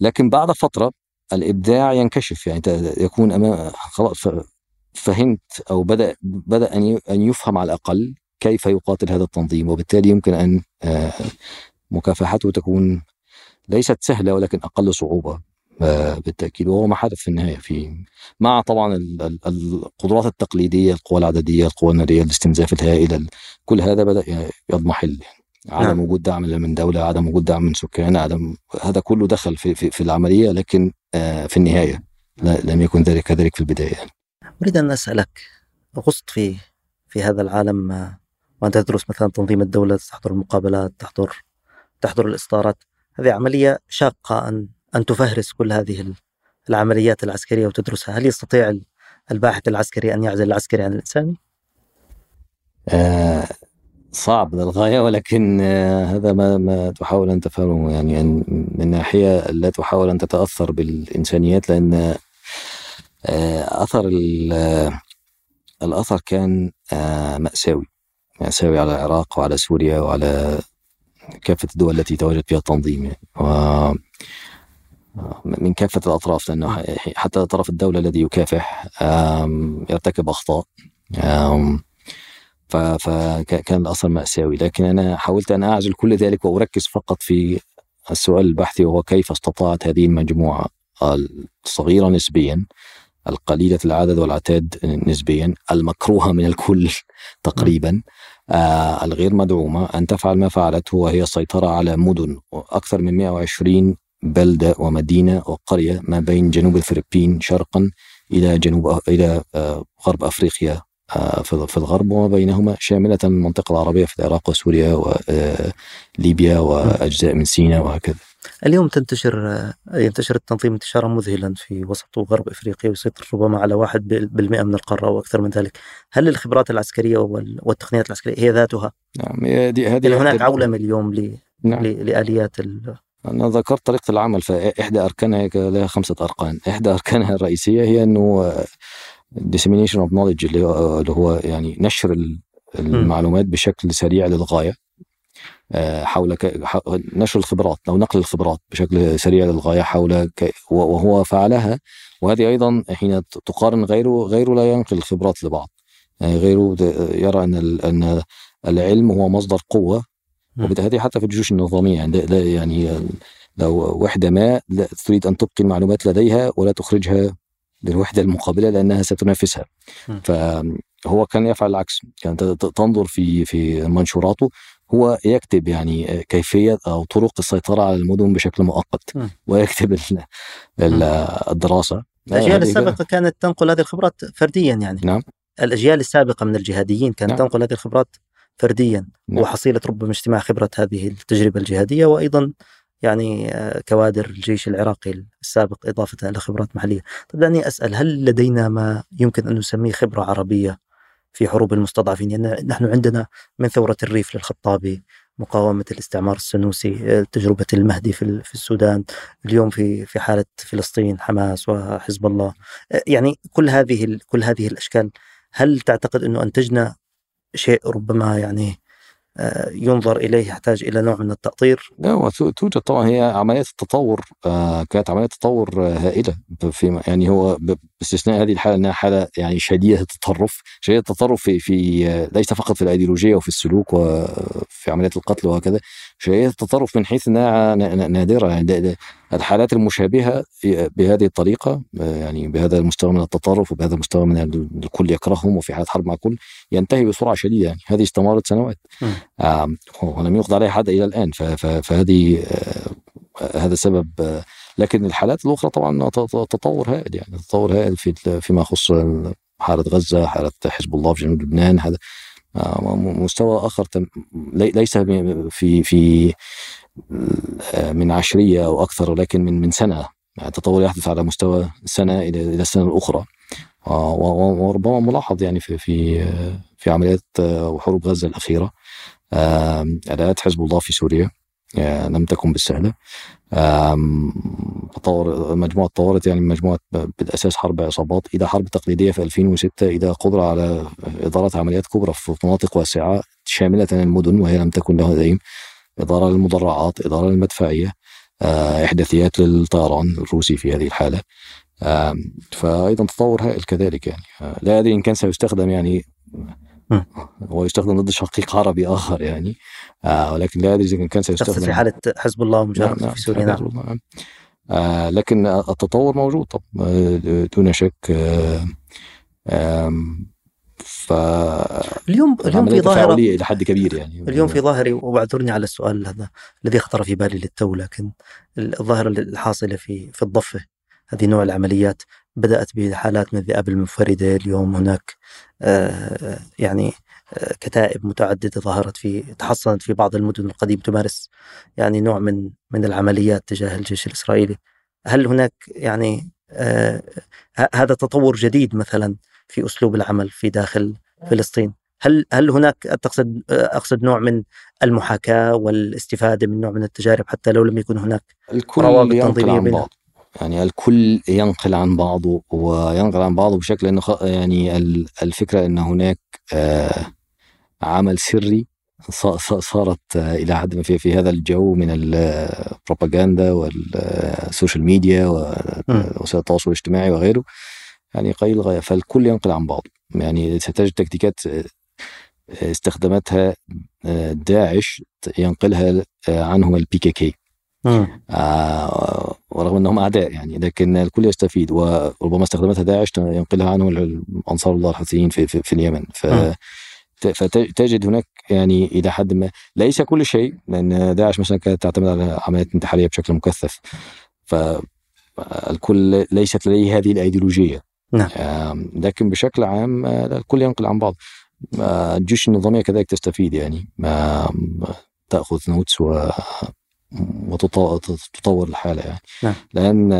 لكن بعد فترة الإبداع ينكشف يعني يكون أمام خلاص فهمت أو بدأ بدأ أن يفهم على الأقل كيف يقاتل هذا التنظيم وبالتالي يمكن أن آه، مكافحته تكون ليست سهلة ولكن أقل صعوبة. بالتأكيد وهو ما حدث في النهاية في مع طبعا القدرات التقليدية القوى العددية القوى النارية الاستنزاف الهائل كل هذا بدأ يضمحل عدم نعم. وجود دعم من دولة عدم وجود دعم من سكان عدم هذا كله دخل في في, في العملية لكن آه، في النهاية لم يكن ذلك كذلك في البداية. أريد أن أسألك غصت في في هذا العالم آه، وأنت تدرس مثلا تنظيم الدولة تحضر المقابلات تحضر تحضر الإصدارات هذه عملية شاقة أن أن تفهرس كل هذه العمليات العسكرية وتدرسها هل يستطيع الباحث العسكري أن يعزل العسكري عن الإنساني؟ آه صعب للغاية ولكن آه هذا ما, ما تحاول أن تفهمه يعني من ناحية لا تحاول أن تتأثر بالإنسانيات لأن آه أثر الأثر كان آه مأساوي مأساوي على العراق وعلى سوريا وعلى كافة الدول التي تواجد فيها التنظيم يعني. من كافة الأطراف لأنه حتى طرف الدولة الذي يكافح يرتكب أخطاء. فكان الأثر مأساوي. لكن أنا حاولت أن أعزل كل ذلك وأركز فقط في السؤال البحثي وهو كيف استطاعت هذه المجموعة الصغيرة نسبيا القليلة العدد والعتاد نسبيا المكروهة من الكل تقريبا آه الغير مدعومة أن تفعل ما فعلته وهي السيطرة على مدن أكثر من 120 بلدة ومدينة وقرية ما بين جنوب الفلبين شرقا إلى جنوب إلى آه غرب أفريقيا آه في الغرب وما بينهما شاملة المنطقة العربية في العراق وسوريا وليبيا آه، وأجزاء من سيناء وهكذا اليوم تنتشر ينتشر التنظيم انتشارا مذهلا في وسط وغرب إفريقيا ويسيطر ربما على واحد بالمئة من القارة أو أكثر من ذلك، هل الخبرات العسكرية والتقنيات العسكرية هي ذاتها؟ نعم هذه هذه هناك عولمة اليوم ل... نعم. لآليات ال... أنا ذكرت طريقة العمل فإحدى أركانها لها خمسة أركان إحدى أركانها الرئيسية هي أنه dissemination of knowledge اللي هو, اللي هو يعني نشر المعلومات بشكل سريع للغاية. آه، حول نشر الخبرات أو نقل الخبرات بشكل سريع للغاية حول وهو فعلها. وهذه أيضا حين تقارن غيره غيره لا ينقل الخبرات لبعض. يعني غيره يرى أن أن العلم هو مصدر قوة وبالتالي حتى في الجيوش النظامية يعني لا يعني لو وحدة ما لا تريد أن تبقي المعلومات لديها ولا تخرجها للوحدة المقابلة لأنها ستنافسها. فهو كان يفعل العكس. كان تنظر في في منشوراته هو يكتب يعني كيفية أو طرق السيطرة على المدن بشكل مؤقت ويكتب الدراسة. الأجيال السابقة كانت تنقل هذه الخبرات فرديا يعني. نعم. الأجيال السابقة من الجهاديين كانت نعم. تنقل هذه الخبرات فرديا نعم. وحصيلة ربما اجتماع خبرة هذه التجربة الجهادية وأيضا يعني آه، كوادر الجيش العراقي السابق إضافة إلى خبرات محلية. طب دعني أسأل هل لدينا ما يمكن أن نسميه خبرة عربية في حروب المستضعفين؟ يعني نحن عندنا من ثورة الريف للخطابي مقاومة الاستعمار السنوسي تجربة المهدي في في السودان اليوم في في حالة فلسطين حماس وحزب الله. يعني كل هذه كل هذه الأشكال هل تعتقد أنه أنتجنا شيء ربما يعني آه، ينظر إليه يحتاج إلى نوع من التأطير؟ لا توجد طبعا هي عمليات التطور آه، كانت عمليات تطور آه، هائلة في يعني هو باستثناء هذه الحالة إنها حالة يعني شديدة التطرف، شديدة التطرف في في ليس فقط في الأيديولوجية وفي السلوك وفي عمليات القتل وهكذا، شديده التطرف من حيث إنها نادرة. يعني الحالات المشابهة بهذه الطريقة يعني بهذا المستوى من التطرف وبهذا المستوى من الكل يكرههم وفي حالة حرب مع الكل ينتهي بسرعة شديدة. يعني هذه استمرت سنوات. ولم يقضى عليها حد إلى الآن. فهذه آه، هذا سبب آه، لكن الحالات الأخرى طبعا تطور هائل. يعني تطور هائل في فيما يخص حالة غزة حالة حزب الله في جنوب لبنان هذا آه، مستوى آخر ليس في في من عشرية أو أكثر ولكن من من سنة. يعني تطور يحدث على مستوى سنة إلى إلى السنة الأخرى. وربما ملاحظ يعني في في في عمليات وحروب غزة الأخيرة. اداءات حزب الله في سوريا آه، لم تكن بالسهلة. تطور مجموعة تطورت يعني مجموعة بالأساس حرب عصابات. إلى حرب تقليدية في 2006 إلى قدرة على إدارة عمليات كبرى في مناطق واسعة شاملة المدن وهي لم تكن لها دائم إدارة للمدرعات إدارة للمدفعية آه، إحداثيات للطيران الروسي في هذه الحالة. فايضا تطور هائل كذلك يعني. آه، لا أدري إن كان سيستخدم يعني هو يستخدم ضد شقيق عربي آخر يعني. آه ولكن لا ادري إذا كان سيستخدم. في حالة حزب الله ومجرد نعم في سوريا. نعم, نعم. آه لكن التطور موجود طب آه، دون شك آه آه ف اليوم اليوم في ظاهره إلى حد كبير يعني. اليوم في ظاهره وأعذرني على السؤال هذا الذي خطر في بالي للتو لكن الظاهرة الحاصلة في في الضفة هذه نوع العمليات بدأت بحالات من الذئاب المنفردة اليوم. هناك آه، يعني آه، كتائب متعددة ظهرت في تحصنت في بعض المدن القديمة تمارس يعني نوع من من العمليات تجاه الجيش الإسرائيلي. هل هناك يعني آه، هذا تطور جديد مثلا في أسلوب العمل في داخل فلسطين؟ هل هل هناك تقصد أقصد نوع من المحاكاة والاستفادة من نوع من التجارب حتى لو لم يكن هناك روابط تنظيمية بينهم يعني الكل ينقل عن بعضه وينقل عن بعضه بشكل إنه يعني الفكرة إن هناك آه، عمل سري صارت آه، إلى حد ما في في هذا الجو من البروباغندا وال social media ووسائل التواصل الاجتماعي وغيره. يعني قليل للغاية فالكل ينقل عن بعضه. يعني ستجد تكتيكات آه، استخدمتها داعش ينقلها عنهم ال PKK آه ورغم إنهم أعداء يعني لكن الكل يستفيد وربما استخدمتها داعش ينقلها عنهم انصار الله الحوثيين في, في, في اليمن. ف فتجد هناك يعني إلى حد ما ليس كل شيء لأن داعش مثلا كانت تعتمد على عمليات انتحارية بشكل مكثف. فالكل ليست لديه هذه الأيديولوجية. نعم. لكن بشكل عام الكل ينقل عن بعض. الجيوش النظامية كذلك تستفيد يعني. تأخذ نوتس و وتطور الحالة يعني. نعم. لأن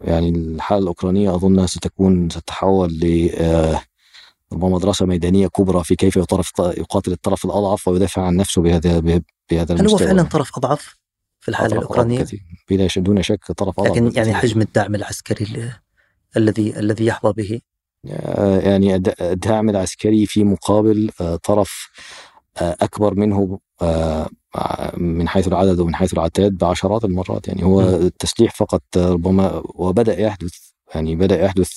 يعني الحالة الأوكرانية أظن ستكون ستتحول ل ربما مدرسة ميدانية كبرى في كيف يطرف يقاتل الطرف الأضعف ويدافع عن نفسه بهذا بهذا هل هو فعلا طرف أضعف في الحالة الأوكرانية؟ بلا دون شك طرف أضعف لكن يعني حجم الدعم العسكري الذي الذي يحظى به؟ يعني الدعم العسكري في مقابل طرف أكبر منه من حيث العدد ومن حيث العتاد بعشرات المرات. يعني هو التسليح فقط ربما وبدأ يحدث يعني بدأ يحدث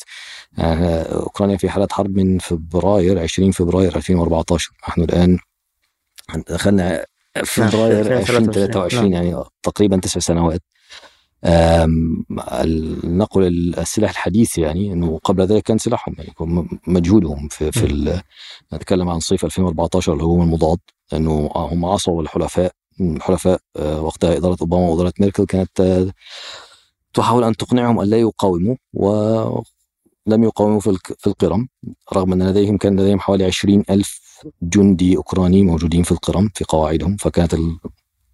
أوكرانيا في حاله حرب من فبراير 20 فبراير 2014 نحن الآن دخلنا فبراير 2023 يعني تقريبا تسع سنوات. نقل السلاح الحديث يعني إنه قبل ذلك كان سلاحهم يعني مجهودهم في في نتكلم عن صيف 2014 اللي هو المضاد إنه هم عصوا الحلفاء الحلفاء آه، وقتها إدارة أوباما وإدارة ميركل كانت آه، تحاول أن تقنعهم أن لا يقاوموا ولم يقاوموا في القرم رغم أن لديهم كان لديهم حوالي 20 ألف جندي أوكراني موجودين في القرم في قواعدهم فكانت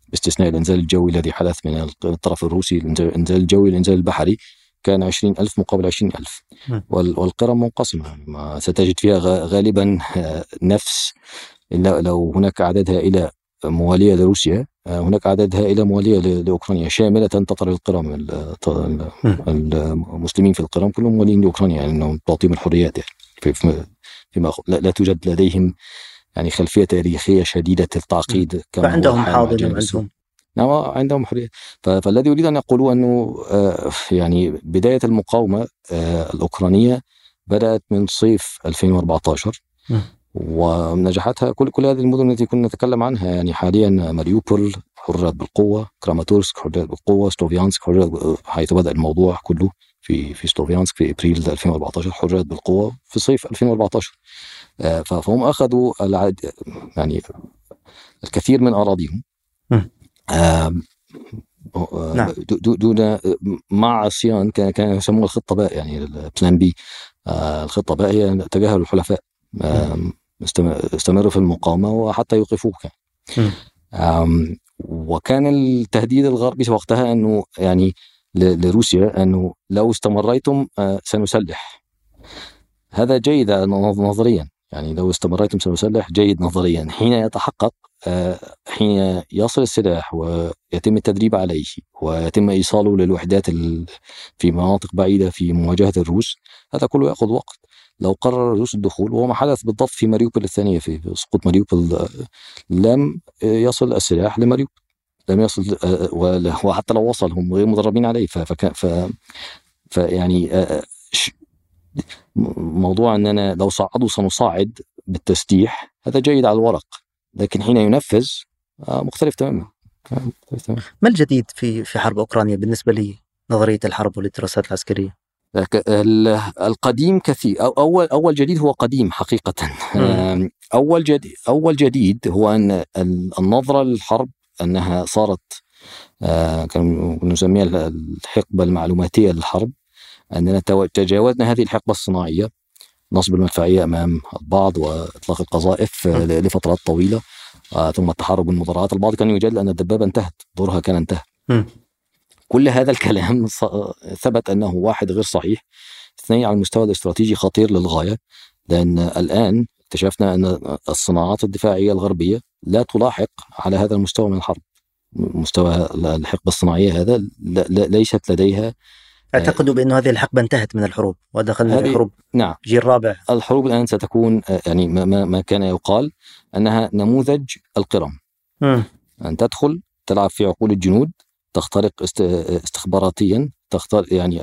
باستثناء الإنزال الجوي الذي حدث من الطرف الروسي الإنزال الجوي الإنزال البحري كان 20 ألف مقابل 20 ألف. والقرى منقسمة. ما ستجد فيها غالبا آه، نفس. لو هناك أعداد هائلة موالية لروسيا آه، هناك أعداد هائلة موالية لأوكرانيا شاملة تطر القرم المسلمين في القرم كلهم موالين لأوكرانيا يعني أنهم تعطيهم الحريات يعني. فيما لا توجد لديهم خلفية تاريخية شديدة التعقيد فعندهم حاضنه وعندهم نعم عندهم حرية. فالذي أريد أن أقوله أنه آه، يعني بداية المقاومة آه، الأوكرانية بدأت من صيف 2014 ونجاحاتها كل كل هذه المدن التي كنا نتكلم عنها. يعني حاليا ماريوبول حررت بالقوة كراماتورسك حررت بالقوة سلوفيانسك حررت حيث بدأ الموضوع كله في في سلوفيانسك في إبريل 2014 حررت بالقوة في صيف 2014 آه، فهم أخذوا العد... يعني الكثير من أراضيهم. نعم. دون مع عصيان كان كان يسموها الخطة باء يعني ال plan B آه، الخطة باء هي تجاهل الحلفاء. استمروا في المقاومة وحتى يوقفوك وكان التهديد الغربي وقتها أنه يعني لروسيا أنه لو استمريتم آه، سنسلح. هذا جيد نظريا. يعني لو استمريتم سنسلح جيد نظريا. حين يتحقق آه، حين يصل السلاح ويتم التدريب عليه ويتم إيصاله للوحدات في مناطق بعيدة في مواجهة الروس هذا كله يأخذ وقت. لو قرر الروس الدخول وهو ما حدث بالضبط في ماريوبول الثانية في سقوط ماريوبول لم يصل السلاح لماريوبول لم يصل آه، وحتى لو وصل هم غير مدربين عليه. فكان ف فيعني آه، موضوع اننا لو صعدوا سنصعد بالتسليح هذا جيد على الورق لكن حين ينفذ آه، مختلف تماما. آه، مختلف تماما. ما الجديد في في حرب أوكرانيا بالنسبة لي نظرية الحرب والدراسات العسكرية؟ القديم كثير أول أول جديد هو قديم حقيقه. أول جديد أول جديد هو إن النظرة للحرب إنها صارت آه، نسميها الحقبة المعلوماتية للحرب. اننا تجاوزنا هذه الحقبة الصناعية. نصب المدفعية أمام البعض وإطلاق القذائف لفترات طويلة آه، ثم التحرك بالمدرعات البعض كان يجادل أن الدبابة انتهت دورها كان انتهى. كل هذا الكلام ثبت أنه واحد غير صحيح اثنين على المستوى الاستراتيجي خطير للغاية لأن الآن اكتشفنا أن الصناعات الدفاعية الغربية لا تلاحق على هذا المستوى من الحرب. مستوى الحقبة الصناعية هذا ليست لديها اعتقدوا بأن هذه الحقبة انتهت من الحروب ودخلنا في حروب نعم. جيل رابع. الحروب الآن ستكون يعني ما, ما كان يقال أنها نموذج القرم. م. أن تدخل تلعب في عقول الجنود تخترق استخباراتيا تختار يعني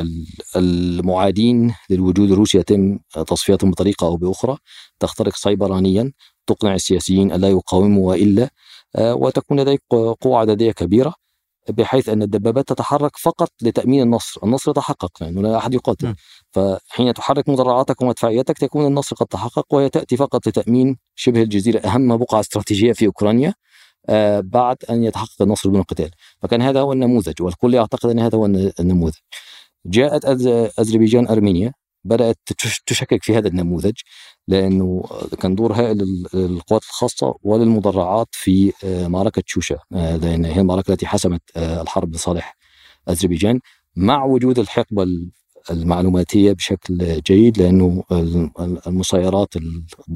المعادين للوجود. الروسي يتم تصفيتهم بطريقة أو بأخرى. تخترق سيبرانيا تقنع السياسيين ألا يقاوموا وإلا آه، وتكون لديك قوة عددية كبيرة. بحيث أن الدبابات تتحرك فقط لتأمين النصر، النصر تحقق لأنه لا أحد يقاتل م. فحين تحرك مدرعاتك ومدفعيتك تكون النصر قد تحقق وهي تاتي فقط لتأمين شبه الجزيرة أهم بقعة استراتيجية في أوكرانيا آه بعد أن يتحقق النصر دون قتال، فكان هذا هو النموذج والكل يعتقد أن هذا هو النموذج. جاءت أذربيجان أرمينيا بدأت تشكك في هذا النموذج لأنه كان دور هائل للقوات الخاصة وللمدرعات في آه، معركة شوشا آه، لأن هي المعركة التي حسمت آه، الحرب لصالح أذربيجان مع وجود الحقبة المعلوماتية بشكل جيد لأنه المسيرات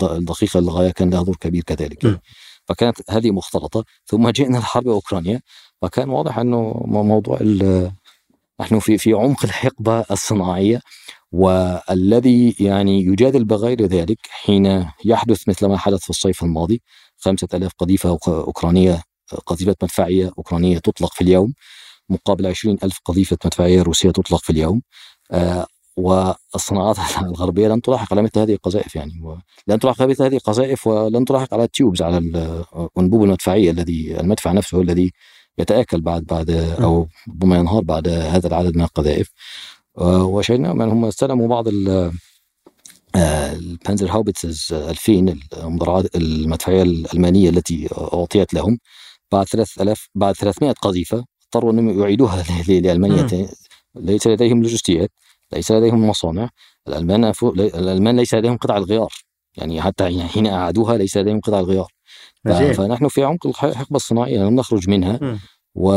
الدقيقة للغاية كان لها دور كبير كذلك. فكانت هذه مختلطة. ثم جئنا لحرب أوكرانيا فكان واضح أنه موضوع نحن في في عمق الحقبة الصناعية. والذي يعني يجادل بغير ذلك حين يحدث مثل ما حدث في الصيف الماضي. خمسة ألاف قذيفة أوكرانية قذيفة مدفعية أوكرانية تطلق في اليوم مقابل عشرين ألف قذيفة مدفعية روسية تطلق في اليوم. آه والصناعات الغربية لن تلاحق على مثل هذه القذائف يعني لن تلاحق على مثل هذه القذائف ولن تلاحق على التيوبز على الأنبوب المدفعية الذي المدفع نفسه الذي يتآكل بعد بعد أو ربما ينهار بعد هذا العدد من القذائف. وشينا من هم استلموا بعض البانزر هاوبتسز 2000 المدرعات المدفعية الألمانية التي أعطيت لهم. بعد 3000 بعد 300 قذيفة اضطروا أنهم يعيدوها لألمانيا ليس لديهم لوجستيات ليس لديهم مصانع. الألمان الألمان ليس لديهم قطع الغيار. يعني حتى حين أعادوها ليس لديهم قطع الغيار. فنحن في عمق الحقبه الصناعية لم نخرج منها. و...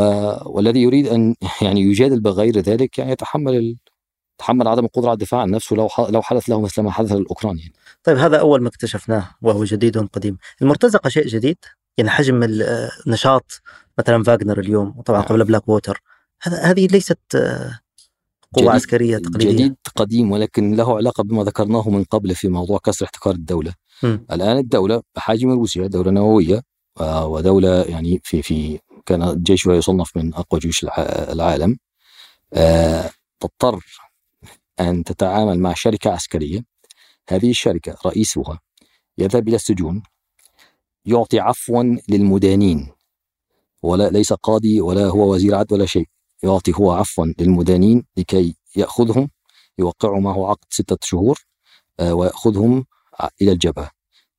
والذي يريد أن يعني يجادل بغير ذلك يعني يتحمل تحمل عدم القدرة على الدفاع عن نفسه لو لو حدث له مثل ما حدث للأوكران يعني. طيب هذا أول ما اكتشفناه وهو جديد قديم، المرتزقة شيء جديد؟ يعني حجم النشاط مثلا فاغنر اليوم وطبعا قبل بلاك ووتر هذا هذه ليست قوة جديد عسكرية تقليدية جديد قديم ولكن له علاقة بما ذكرناه من قبل في موضوع كسر احتكار الدولة م. الآن الدولة بحجم روسيا دولة نووية آه، ودولة يعني في في كان جيشها يصنف من أقوى جيوش العالم. آه، تضطر أن تتعامل مع شركة عسكرية. هذه الشركة رئيسها يذهب إلى السجون يعطي عفوا للمدانين ولا ليس قاضي ولا هو وزير عدل ولا شيء. يعطي هو عفوا للمدانين لكي يأخذهم يوقعوا معه عقد ستة شهور آه، ويأخذهم إلى الجبهة.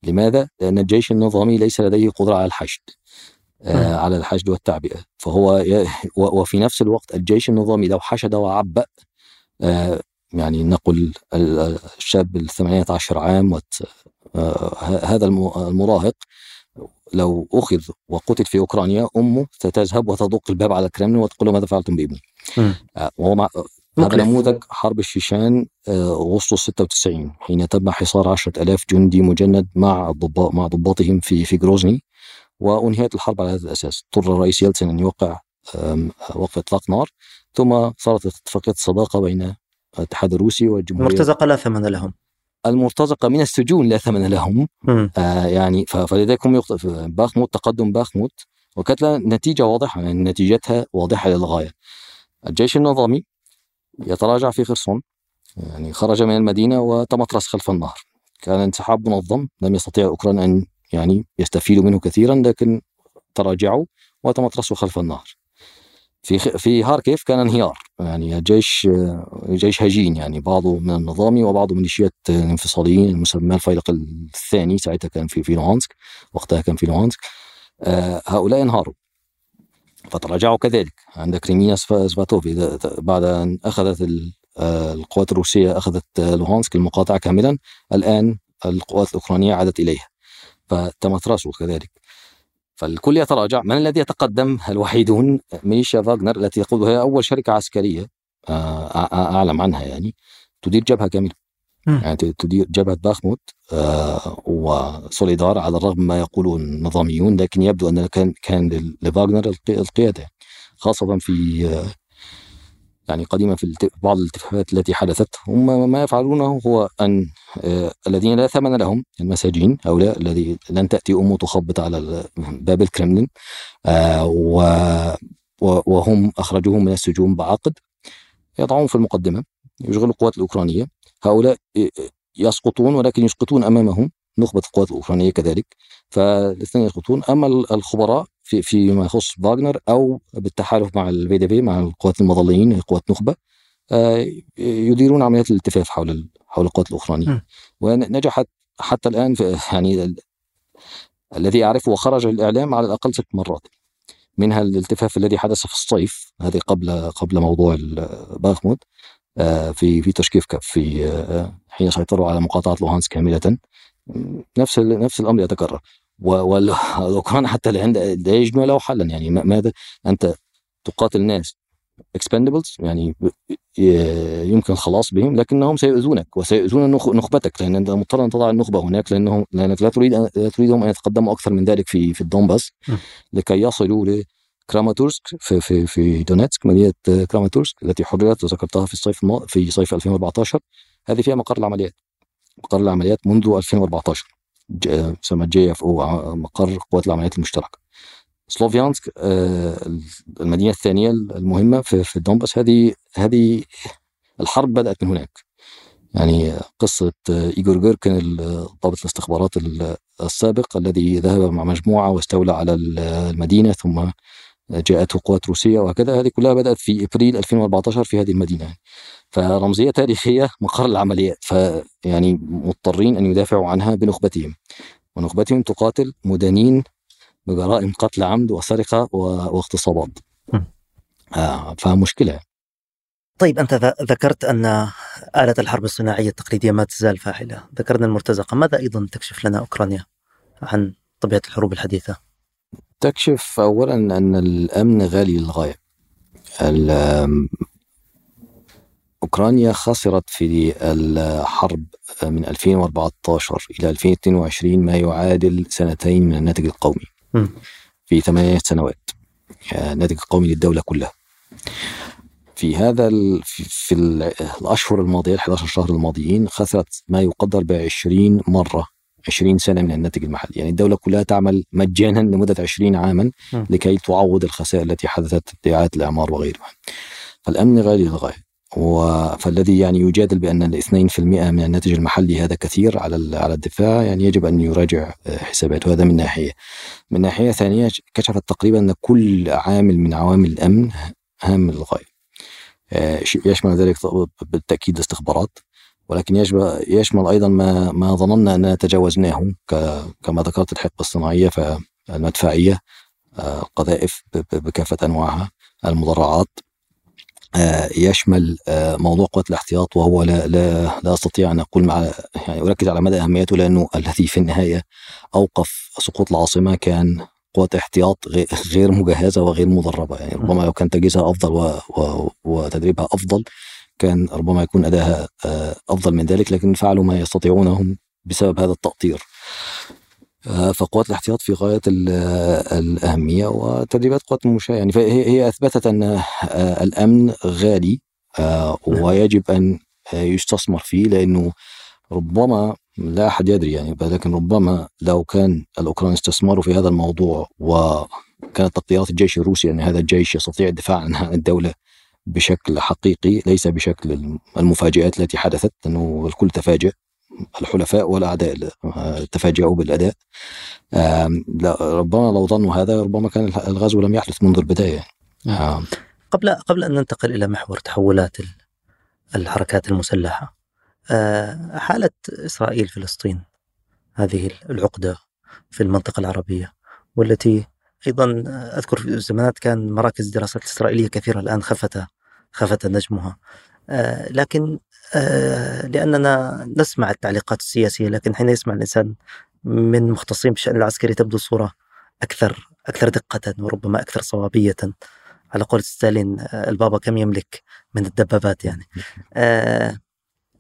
لماذا؟ لأن الجيش النظامي ليس لديه قدرة على الحشد. على الحشد والتعبئة. فهو وفي نفس الوقت الجيش النظامي لو حشد وعبأ آه، يعني نقل الشاب ال 18 عام آه، هذا المراهق لو أخذ وقتل في أوكرانيا أمه ستذهب وتدق الباب على الكرملين وتقول له ماذا فعلتم بابني؟ وهو مع هذا نموذج حرب الشيشان أغسطس 96 حين تم حصار 10000 جندي مجند مع ضباط مع ضباطهم في في جروزني وانهيت الحرب على هذا الأساس. اضطر الرئيس يلتسن أن يوقع وقف إطلاق نار ثم صارت اتفاقية الصداقة بين الاتحاد الروسي والجمهورية. المرتزقة لا ثمن لهم. المرتزقة من السجون لا ثمن لهم. آه يعني فلذلك هم باخموت تقدم باخموت وكانت نتيجة واضحة يعني نتيجتها واضحة للغاية. الجيش النظامي يتراجع في خرسون يعني خرج من المدينة وتمطرس خلف النهر. كان انسحاب منظم لم يستطيع أوكران أن يعني يستفيدوا منه كثيرا لكن تراجعوا وتمطرسوا خلف النهر. في في هاركيف كان انهيار. يعني الجيش جيش هجين يعني بعضه من النظامي وبعضه ميليشيات الانفصاليين المسمى الفيلق الثاني ساعتها كان في في لوهانسك وقتها كان في لوهانسك. آه هؤلاء انهاروا. فتراجعوا كذلك. عندك ريمينا سفاتوف بعد أن أخذت آه، القوات الروسية أخذت لوهانسك المقاطعة كاملا الآن القوات الأوكرانية عادت إليها. فتمترسوا كذلك. فالكل يتراجع من الذي يتقدم؟ الوحيدون ميليشيا فاغنر التي يقول هي أول شركة عسكرية آه، أعلم عنها يعني تدير جبهة كاملة. يعني تدير جبهة باخموت آه، وسوليدار على الرغم ما يقوله النظاميون لكن يبدو أن كان كان لفاغنر القيادة خاصة في آه، يعني قديما في بعض الاتفاقات التي حدثت هم ما يفعلونه هو أن آه، الذين لا ثمن لهم المساجين هؤلاء الذي لن تأتي أمه تخبط على باب الكرملين آه، وهم أخرجوهم من السجون بعقد يضعون في المقدمة يشغلوا القوات الأوكرانية. هؤلاء يسقطون ولكن يسقطون أمامهم نخبة القوات الأوكرانية كذلك فالاثنين يسقطون. أما الخبراء في فيما يخص فاغنر أو بالتحالف مع ال VDV مع القوات المظليين قوات نخبة آه، يديرون عمليات الالتفاف حول حول القوات الاوكرانيه ونجحت حتى الآن في يعني الذي أعرفه وخرج الإعلام على الأقل ست مرات. منها الالتفاف الذي حدث في الصيف هذه قبل قبل موضوع باخموت آه، في في تشكيف في آه، حين سيطروا على مقاطعة لوهانسك كاملة. نفس نفس الأمر يتكرر. والاوكران حتى الآن لا يجدون له حلا. يعني ماذا؟ أنت تقاتل ناس expendables يعني يمكن الخلاص بهم لكنهم سيؤذونك وسيؤذون نخبتك لأن أنت مضطر أن تضع النخبة هناك لانهم لأنك لا تريد لا تريدهم أن يتقدموا أكثر من ذلك في في الدونباس. لكي يصلوا لكراماتورسك في في في دونيتسك مدينة كراماتورسك التي حررت وذكرتها في الصيف في صيف 2014 هذه فيها مقر العمليات. مقر العمليات منذ 2014 يسمى JFO مقر قوات العمليات المشتركة. سلوفيانسك آه، المدينة الثانية المهمة في في الدونباس هذه هذه الحرب بدأت من هناك. يعني قصة إيغور جيركن ضابط الاستخبارات السابق الذي ذهب مع مجموعة واستولى على المدينة ثم جاءته قوات روسية وهكذا. هذه كلها بدأت في إبريل 2014 في هذه المدينة. فرمزية تاريخية مقر العمليات فيعني مضطرين أن يدافعوا عنها بنخبتهم. ونخبتهم تقاتل مدانين بجرائم قتل عمد وسرقة واغتصابات. آه فمشكلة. طيب أنت ذكرت أن آلة الحرب الصناعية التقليدية ما تزال فاعلة ذكرنا المرتزقة. ماذا أيضا تكشف لنا أوكرانيا عن طبيعة الحروب الحديثة؟ تكشف أولا أن الأمن غالي للغاية. أوكرانيا خسرت في الحرب من 2014 إلى 2022 ما يعادل سنتين من الناتج القومي في ثمانية سنوات الناتج القومي للدولة كلها. في هذا ال في, في الأشهر الماضية ال 11 شهر الماضيين خسرت ما يقدر ب 20 مرة 20 سنة من الناتج المحلي. يعني الدولة كلها تعمل مجانا لمدة 20 عاما لكي تعوض الخسائر التي حدثت في إعادة الإعمار وغيرها. فالأمن غالي للغاية فالذي يعني يجادل بأن ال 2% من الناتج المحلي هذا كثير على على الدفاع يعني يجب أن يراجع آه، حساباته. هذا من ناحية. من ناحية ثانية كشفت تقريبا أن كل عامل من عوامل الأمن هام للغايه. آه، يشمل ذلك بالتأكيد الاستخبارات ولكن يشمل أيضا ما ما ظننا اننا تجاوزناه كما ذكرت الحقبة الصناعية فالمدفعية آه، القذائف بكافة أنواعها المدرعات آه، يشمل آه، موضوع قوات الاحتياط وهو لا لا لا أستطيع أن أقول مع يعني أركز على مدى أهميته لأنه الذي في النهاية أوقف سقوط العاصمة كان قوات احتياط غير مجهزة وغير مدربة يعني ربما لو كان تجهيزها. و... وتدريبها أفضل كان ربما يكون ادائها آه، أفضل من ذلك لكن فعلوا ما يستطيعونه بسبب هذا التأطير آه، فقوات الاحتياط في غاية الأهمية وتدريبات قوات المشاة يعني فهي هي أثبتت أن آه، الأمن غالي آه، نعم. ويجب أن يستثمر فيه لأنه ربما لا أحد يدري يعني لكن ربما لو كان الأوكران استثمروا في هذا الموضوع وكانت تقديرات الجيش الروسي ان هذا الجيش يستطيع الدفاع عن الدولة بشكل حقيقي ليس بشكل المفاجات التي حدثت انه الكل تفاجئ الحلفاء والأعداء تفاجئوا بالأداء. ربما لو ظنوا هذا ربما كان الغزو لم يحدث منذ البداية. قبل قبل أن ننتقل إلى محور تحولات الحركات المسلحة آه، حالة اسرائيل فلسطين هذه العقدة في المنطقة العربية والتي أيضا أذكر في الزمانات كان مراكز دراسات اسرائيليه كثيرة الآن خفت خفت نجمها. آه، لكن آه، لأننا نسمع التعليقات السياسية لكن حين يسمع الإنسان من مختصين بالشأن العسكري تبدو الصورة أكثر أكثر دقة وربما أكثر صوابية. على قول ستالين آه، البابا كم يملك من الدبابات يعني؟ آه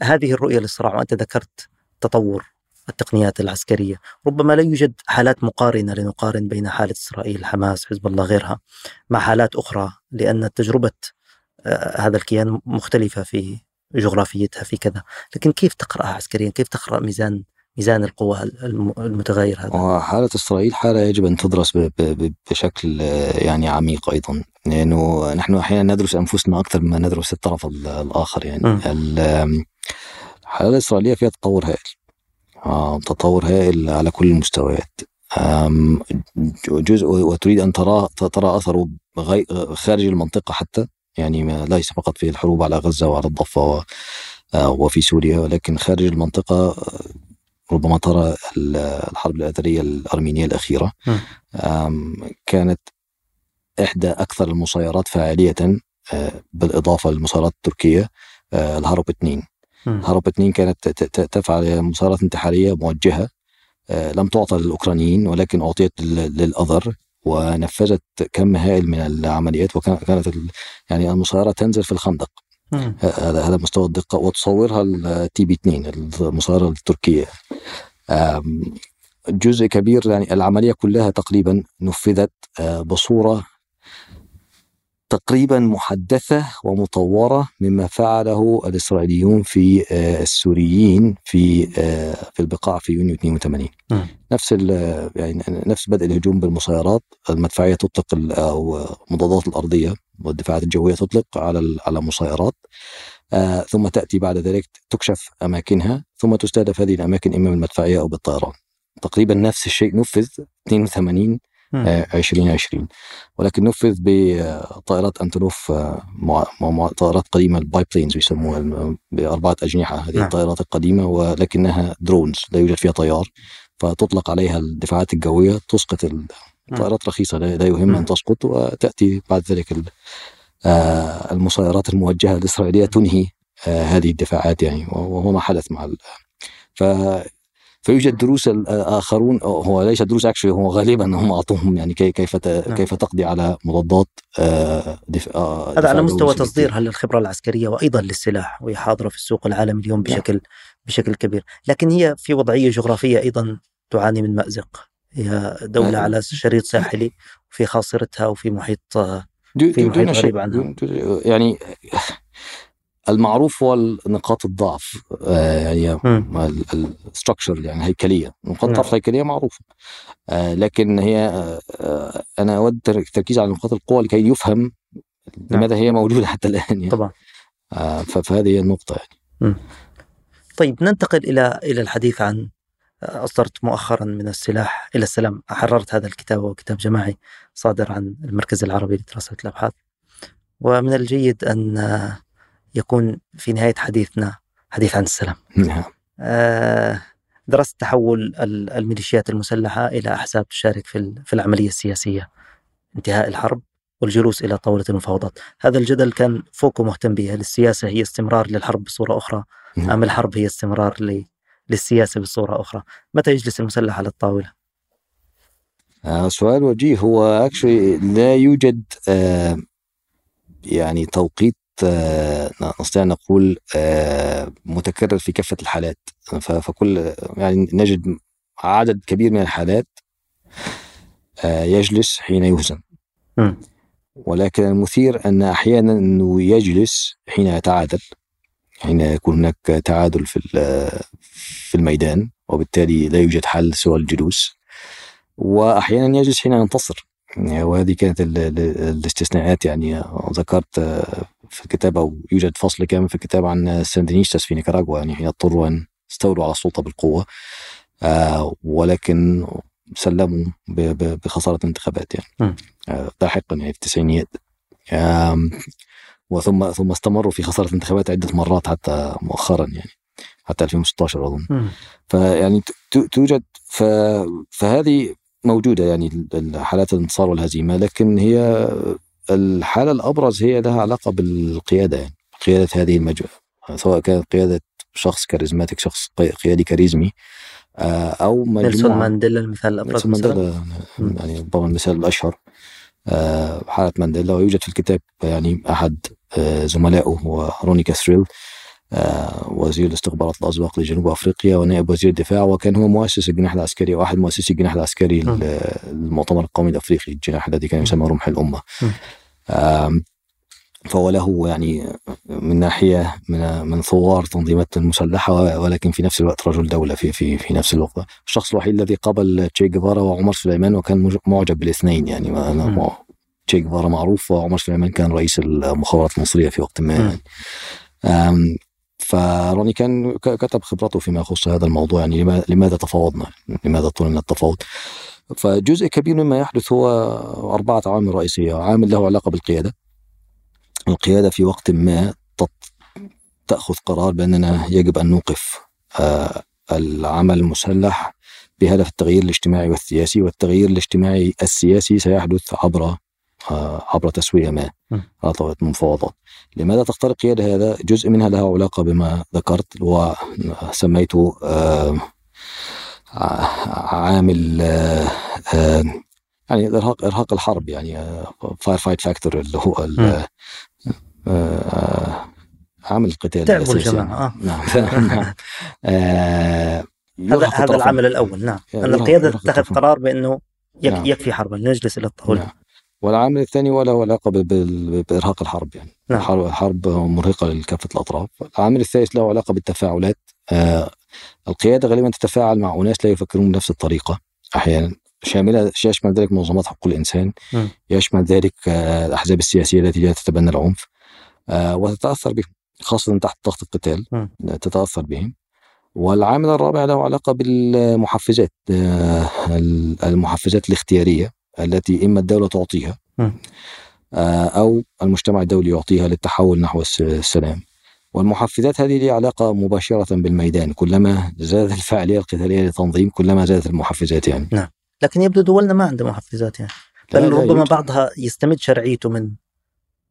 هذه الرؤية للصراع وأنت ذكرت تطور التقنيات العسكرية. ربما لا يوجد حالات مقارنة لنقارن بين حالة إسرائيل حماس حزب الله غيرها مع حالات أخرى لأن تجربة آه هذا الكيان مختلفة في جغرافيتها في كذا. لكن كيف تقرأها عسكريا؟ كيف تقرأ ميزان ميزان القوى المتغير هذا؟ حالة إسرائيل حالة يجب أن تدرس بشكل يعني عميق أيضا لأنه نحن أحيانا ندرس أنفسنا أكثر مما ندرس الطرف الآخر يعني. الحالة الإسرائيلية فيها تطور هائل. آه، تطور هائل على كل المستويات. جزء وتريد أن ترى ترى أثره خارج المنطقة حتى يعني ليس فقط في الحروب على غزة وعلى الضفة آه، وفي سوريا ولكن خارج المنطقة ربما ترى الحرب الأثرية الأرمينية الأخيرة. كانت إحدى أكثر المسيرات فاعلية آه، بالإضافة للمسيرات التركية آه، الهرب 2 هرب 2 كانت تفعل مسيرات انتحارية موجهة. آه، لم تعطى للأوكرانيين ولكن أعطيت للأذر ونفذت كم هائل من العمليات وكانت يعني المسيره تنزل في الخندق. هذا هذا مستوى الدقة. وتصورها التي بي 2 المسيره التركية. جزء كبير يعني العملية كلها تقريبا نفذت آه، بصورة تقريبا محدثة ومطورة مما فعله الإسرائيليون في آه، السوريين في آه، في البقاع في يونيو 82 م. نفس يعني نفس بدء الهجوم بالمسيرات المدفعية تطلق أو مضادات الأرضية والدفاعات الجوية تطلق على على مسيرات. آه، ثم تأتي بعد ذلك تكشف أماكنها ثم تستهدف هذه الأماكن إما بالمدفعية أو بالطيران. تقريبا نفس الشيء نفذ 82 2020 ولكن نفذ بطائرات أنتونوف آه، طائرات قديمة ال biplanes يسموها باربعه أجنحة هذه نعم. الطائرات القديمة ولكنها drones لا يوجد فيها طيار. فتطلق عليها الدفاعات الجوية تسقط الطائرات رخيصة لا يهم أن تسقط وتأتي بعد ذلك آه، المسيرات الموجهة الإسرائيلية تنهي آه، هذه الدفاعات يعني وهو ما حدث مع ف فيوجد دروس الاخرون هو ليس دروس اكشلي هو غالبا هم أعطوهم يعني كيف نعم. كيف تقضي على مضادات دفاع هذا على مستوى تصديرها للخبره العسكرية وأيضا للسلاح وهي حاضرة في السوق العالمي اليوم نعم. بشكل بشكل كبير، لكن هي في وضعية جغرافية أيضا تعاني من مأزق هي دولة نعم. على شريط ساحلي وفي خاصرتها وفي محيط في محيط غريب عنها يعني المعروف هو نقاط الضعف آه، يعني الستركشر يعني هيكلية. نقاط الضعف. الهيكليه معروفة. آه، لكن هي آه، أنا أود التركيز على نقاط القوة لكي يفهم نعم. لماذا هي موجودة حتى الآن يعني. طبعا. فهذه هي النقطة يعني. طيب ننتقل إلى إلى الحديث عن أصدرت مؤخرا من السلاح إلى السلام. حررت هذا الكتاب وهو كتاب جماعي صادر عن المركز العربي لدراسة الأبحاث. ومن الجيد أن يكون في نهاية حديثنا حديث عن السلام. نعم. آه درست تحول الميليشيات المسلحة إلى أحزاب تشارك في في العملية السياسية انتهاء الحرب والجلوس إلى طاولة المفاوضات. هذا الجدل كان فوكو مهتم به. هل السياسة هي استمرار للحرب بصورة أخرى؟ نعم. أم الحرب هي استمرار للسياسة بصورة أخرى؟ متى يجلس المسلح على الطاولة؟ آه سؤال وجيه. هو اكشلي لا يوجد آه يعني توقيت نستطيع نقول آه، متكرر في كافة الحالات. فكل يعني نجد عدد كبير من الحالات آه، يجلس حين يهزم. ولكن المثير أن أحيانا أنه يجلس حين يتعادل حين يكون هناك تعادل في في الميدان وبالتالي لا يوجد حل سوى الجلوس. واحيانا يجلس حين ينتصر. يعني وهذه كانت الاستثناءات. يعني ذكرت في الكتاب أو يوجد فصل كامل في الكتاب عن الساندينيستاس في نيكاراغوا يعني اضطروا أن استولوا على السلطة بالقوة. آه ولكن سلموا بخسارة الانتخابات يعني. آه لاحقا يعني في التسعينيات. آه وثم ثم استمروا في خسارة الانتخابات عدة مرات حتى مؤخرا يعني حتى 2016 أظن. فيعني توجد فهذه موجودة يعني حالات الانتصار والهزيمة لكن هي الحالة الأبرز هي لها علاقة بالقيادة يعني قيادة هذه المجموعة سواء كانت قيادة شخص charismatic شخص قيادي كاريزمي آه، أو مجموعة نيلسون مانديلا المثال الأبرز نيلسون مانديلا يعني ربما المثال الأشهر آه، حالة مانديلا ويوجد في الكتاب يعني أحد آه، زملائه هو روني كاسريلز وزير الاستخبارات الاسبق لجنوب أفريقيا ونائب وزير الدفاع وكان هو مؤسس الجناح العسكري واحد مؤسسي الجناح العسكري للمؤتمر القومي الأفريقي الجناح الذي كان يسمى رمح الأمة. فهو له يعني من ناحية من من ثوار تنظيمات المسلحه ولكن في نفس الوقت رجل دولة في في في نفس الوقت. الشخص الوحيد الذي قابل تشي جيفارا وعمر سليمان وكان معجب بالاثنين يعني. تشي جيفارا معروف وعمر سليمان كان رئيس المخابرات المصرية في وقت ما يعني. فروني كان كتب خبرته فيما يخص هذا الموضوع يعني. لماذا تفاوضنا؟ لماذا طلنا التفاوض؟ فجزء كبير مما يحدث هو أربعة عوامل رئيسية. عامل له علاقة بالقيادة. القيادة في وقت ما تأخذ قرار بأننا يجب أن نوقف آه، العمل المسلح بهدف التغيير الاجتماعي والسياسي والتغيير الاجتماعي السياسي سيحدث عبر آه، عبر تسوية ما. على طاولة المفاوضات لماذا تختار القيادة هذا؟ جزء منها له علاقة بما ذكرت وسميته آه، عامل يعني إرهاق إرهاق الحرب يعني war fatigue factor اللي هو عامل القتال تعبوا الجماعة آه. نعم, نعم. آه هذا هذا العامل الأول نعم أن القيادة تتخذ قرار بأنه نعم. يكفي حربا نجلس إلى الطاوله نعم. والعامل الثاني وله علاقة بإرهاق الحرب يعني نعم. الحرب مرهقة لكافة الأطراف العامل الثالث له علاقة بالتفاعلات آه القيادة غالبا تتفاعل مع أناس لا يفكرون بنفس الطريقة. أحيانا شاملة يشمل ذلك منظمات حقوق الانسان م. يشمل ذلك آه، الأحزاب السياسية التي لا تتبنى العنف. آه وتتأثر بهم خاصة تحت ضغط القتال. تتأثر بهم والعامل الرابع له علاقة بالمحفزات آه، المحفزات الاختيارية التي إما الدولة تعطيها آه، أو المجتمع الدولي يعطيها للتحول نحو السلام. والمحفزات هذه لها علاقة مباشرة بالميدان كلما زادت الفاعلية القتالية للتنظيم كلما زادت المحفزات يعني. نعم. لكن يبدو دولنا ما عندها محفزات يعني. بل ربما بعضها يستمد شرعيته من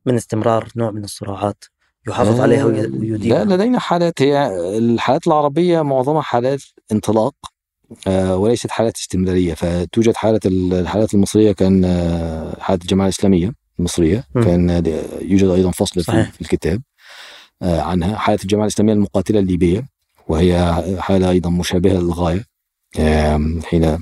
من استمرار نوع من الصراعات يحافظ عليها آه، ويديم. لا لدينا حالات هي الحالات العربية معظمها حالات انطلاق آه، وليست حالات استمرارية. فتوجد حالة الحالات المصرية كان آه، حالة الجماعة الإسلامية المصرية م. كان يوجد أيضا فصل صحيح. في الكتاب. عنها حالة الجماعة الإسلامية المقاتلة الليبية وهي حالة أيضا مشابهة للغاية. حين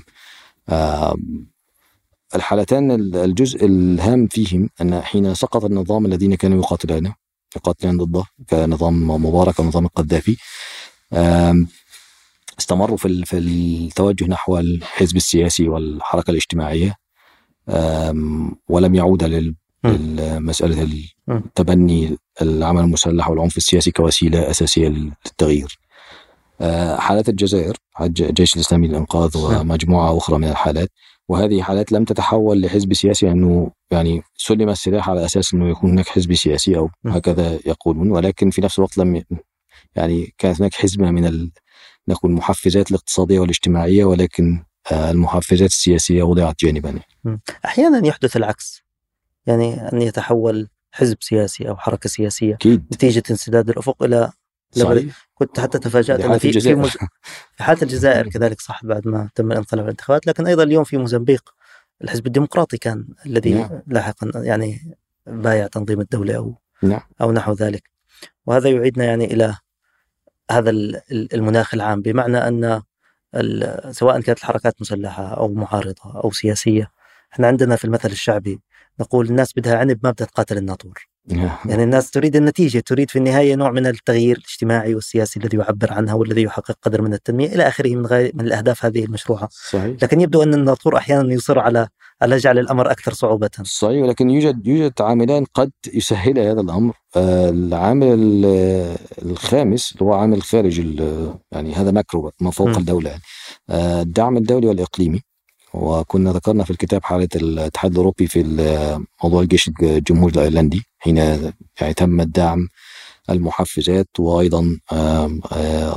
الحالتان الجزء الهام فيهم أن حين سقط النظام الذين كانوا يقاتلونه يقاتلون ضده كنظام مبارك ونظام القذافي استمروا في في التوجه نحو الحزب السياسي والحركة الاجتماعية. ولم يعود للمساله تبني العمل المسلح والعنف السياسي كوسيلة أساسية للتغيير. أه، حالات الجزائر الجيش الإسلامي للإنقاذ ومجموعة أخرى من الحالات وهذه حالات لم تتحول لحزب سياسي انه يعني سلم السلاح على أساس إنه يكون هناك حزب سياسي أو هكذا يقولون ولكن في نفس الوقت لم يعني كانت هناك حزمه من نقول المحفزات الاقتصادية والاجتماعية ولكن آه، المحفزات السياسية وضعت جانبا. أحيانا يحدث العكس. يعني أن يتحول حزب سياسي أو حركة سياسية أكيد. نتيجة انسداد الأفق إلى صحيح. كنت حتى تفاجأت أن في في, مز... في حالة الجزائر كذلك صح بعد ما تم الانقلاب الانتخابات لكن أيضا اليوم في موزمبيق الحزب الديمقراطي كان الذي نعم. لاحقا يعني بايع تنظيم الدولة أو نعم. أو نحو ذلك وهذا يعيدنا يعني إلى هذا المناخ العام بمعنى أن سواء كانت الحركات مسلحة أو معارضه أو سياسية إحنا عندنا في المثل الشعبي نقول الناس بدها عنب ما بدها تقاتل الناطور يعني الناس تريد النتيجة تريد في النهاية نوع من التغيير الاجتماعي والسياسي الذي يعبر عنها والذي يحقق قدر من التنمية إلى آخره من, غير من الأهداف هذه المشروعة صحيح. لكن يبدو أن الناطور أحيانا يصر على على جعل الأمر أكثر صعوبة صحيح ولكن يوجد يوجد عاملان قد يسهل هذا الأمر آه، العامل الخامس اللي هو عامل خارج يعني هذا ماكرو ما فوق م. الدولة يعني. آه، الدعم الدولي والإقليمي وكنا ذكرنا في الكتاب حالة الاتحاد الأوروبي في موضوع الجيش الجمهوري الأيرلندي حين يعني تم الدعم المحفزات وأيضا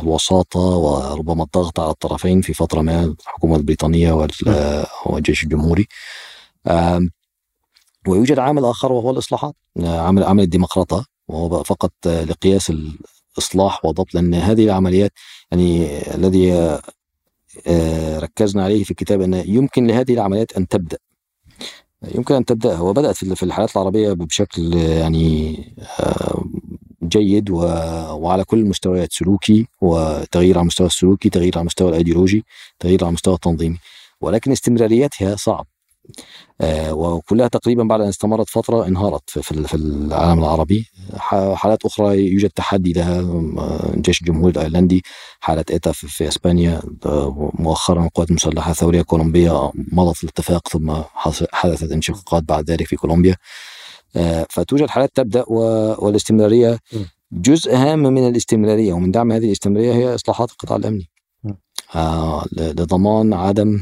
الوساطة وربما الضغط على الطرفين في فترة ما الحكومة البريطانية والجيش الجمهوري. ويوجد عامل آخر وهو الإصلاحات عامل عامل الديمقراطة وهو فقط لقياس الإصلاح وضبط لأن هذه العمليات يعني الذي آه، ركزنا عليه في الكتاب أن يمكن لهذه العمليات أن تبدأ. يمكن أن تبدأ. وبدأت في الحالات العربية بشكل يعني آه، جيد وعلى كل المستويات سلوكي وتغيير على المستوى السلوكي تغيير على المستوى الأيديولوجي تغيير على المستوى التنظيمي. ولكن استمراريتها صعب. آه، وكلها تقريبا بعد أن استمرت فترة انهارت في العالم العربي. حالات أخرى يوجد تحدي لها الجيش الجمهوري الأيرلندي حالة إيتا في إسبانيا آه، مؤخرا القوات المسلحة الثورية الكولومبيه مضت الاتفاق ثم حدثت انشقاقات بعد ذلك في كولومبيا. آه، فتوجد حالات تبدأ والاستمرارية. جزء هام من الاستمرارية ومن دعم هذه الاستمرارية هي إصلاحات القطاع الأمني. آه لضمان عدم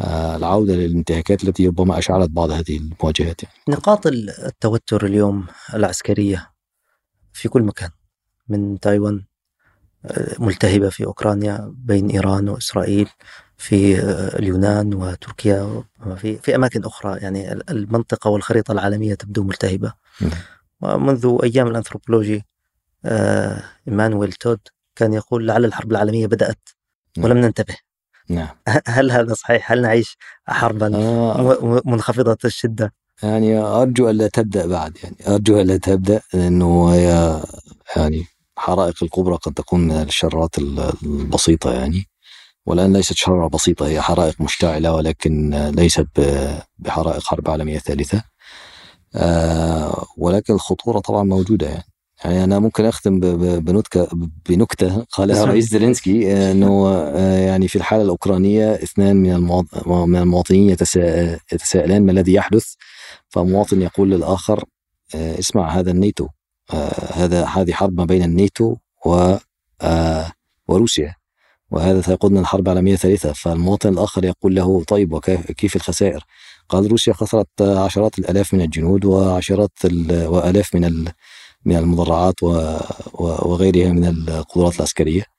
آه العودة للانتهاكات التي ربما أشعلت بعض هذه المواجهات يعني. نقاط التوتر اليوم العسكرية في كل مكان من تايوان آه، ملتهبة في أوكرانيا بين إيران وإسرائيل في آه، اليونان وتركيا في في أماكن أخرى يعني المنطقة والخريطة العالمية تبدو ملتهبة ومنذ أيام الأنثروبولوجي آه، إيمانويل تود كان يقول لعل الحرب العالمية بدأت نعم. ولم ننتبه نعم هل هذا صحيح؟ هل نعيش حربا آه. منخفضة الشدة؟ يعني أرجو الا تبدأ بعد يعني أرجو الا تبدأ لأنه هي يعني حرائق الكبرى قد تكون من الشرات البسيطة يعني والآن ليست شرارة بسيطة هي حرائق مشتعلة ولكن ليست بحرائق حرب عالمية ثالثة آه، ولكن الخطورة طبعا موجودة يعني يعني أنا ممكن أختم بنكتة بنكتة قالها رئيس زيلينسكي أنه آه، يعني في الحالة الأوكرانية اثنان من من المواطنين يتساءلان ما الذي يحدث فمواطن يقول للآخر آه، اسمع هذا الناتو هذا هذه حرب ما بين الناتو و وروسيا وهذا سيقودنا الحرب العالمية الثالثة فالمواطن الآخر يقول له طيب وكيف الخسائر؟ قال روسيا خسرت عشرات الآلاف من الجنود وعشرات وآلاف من من المدرعات وغيرها من القدرات العسكرية.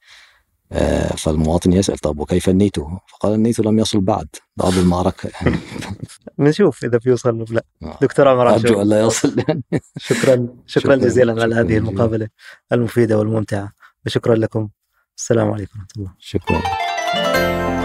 آه، فالمواطن يسأل طب وكيف النيتو فقال النيتو لم يصل بعد. بعد المعركة يعني. نشوف إذا بيوصل ولا لا. آه. دكتور عمر أرجو أن لا يصل يعني. شكرا شكرا جزيلا على هذه المقابلة المفيدة والممتعة. وشكرا لكم. السلام عليكم ورحمة الله. شكرا.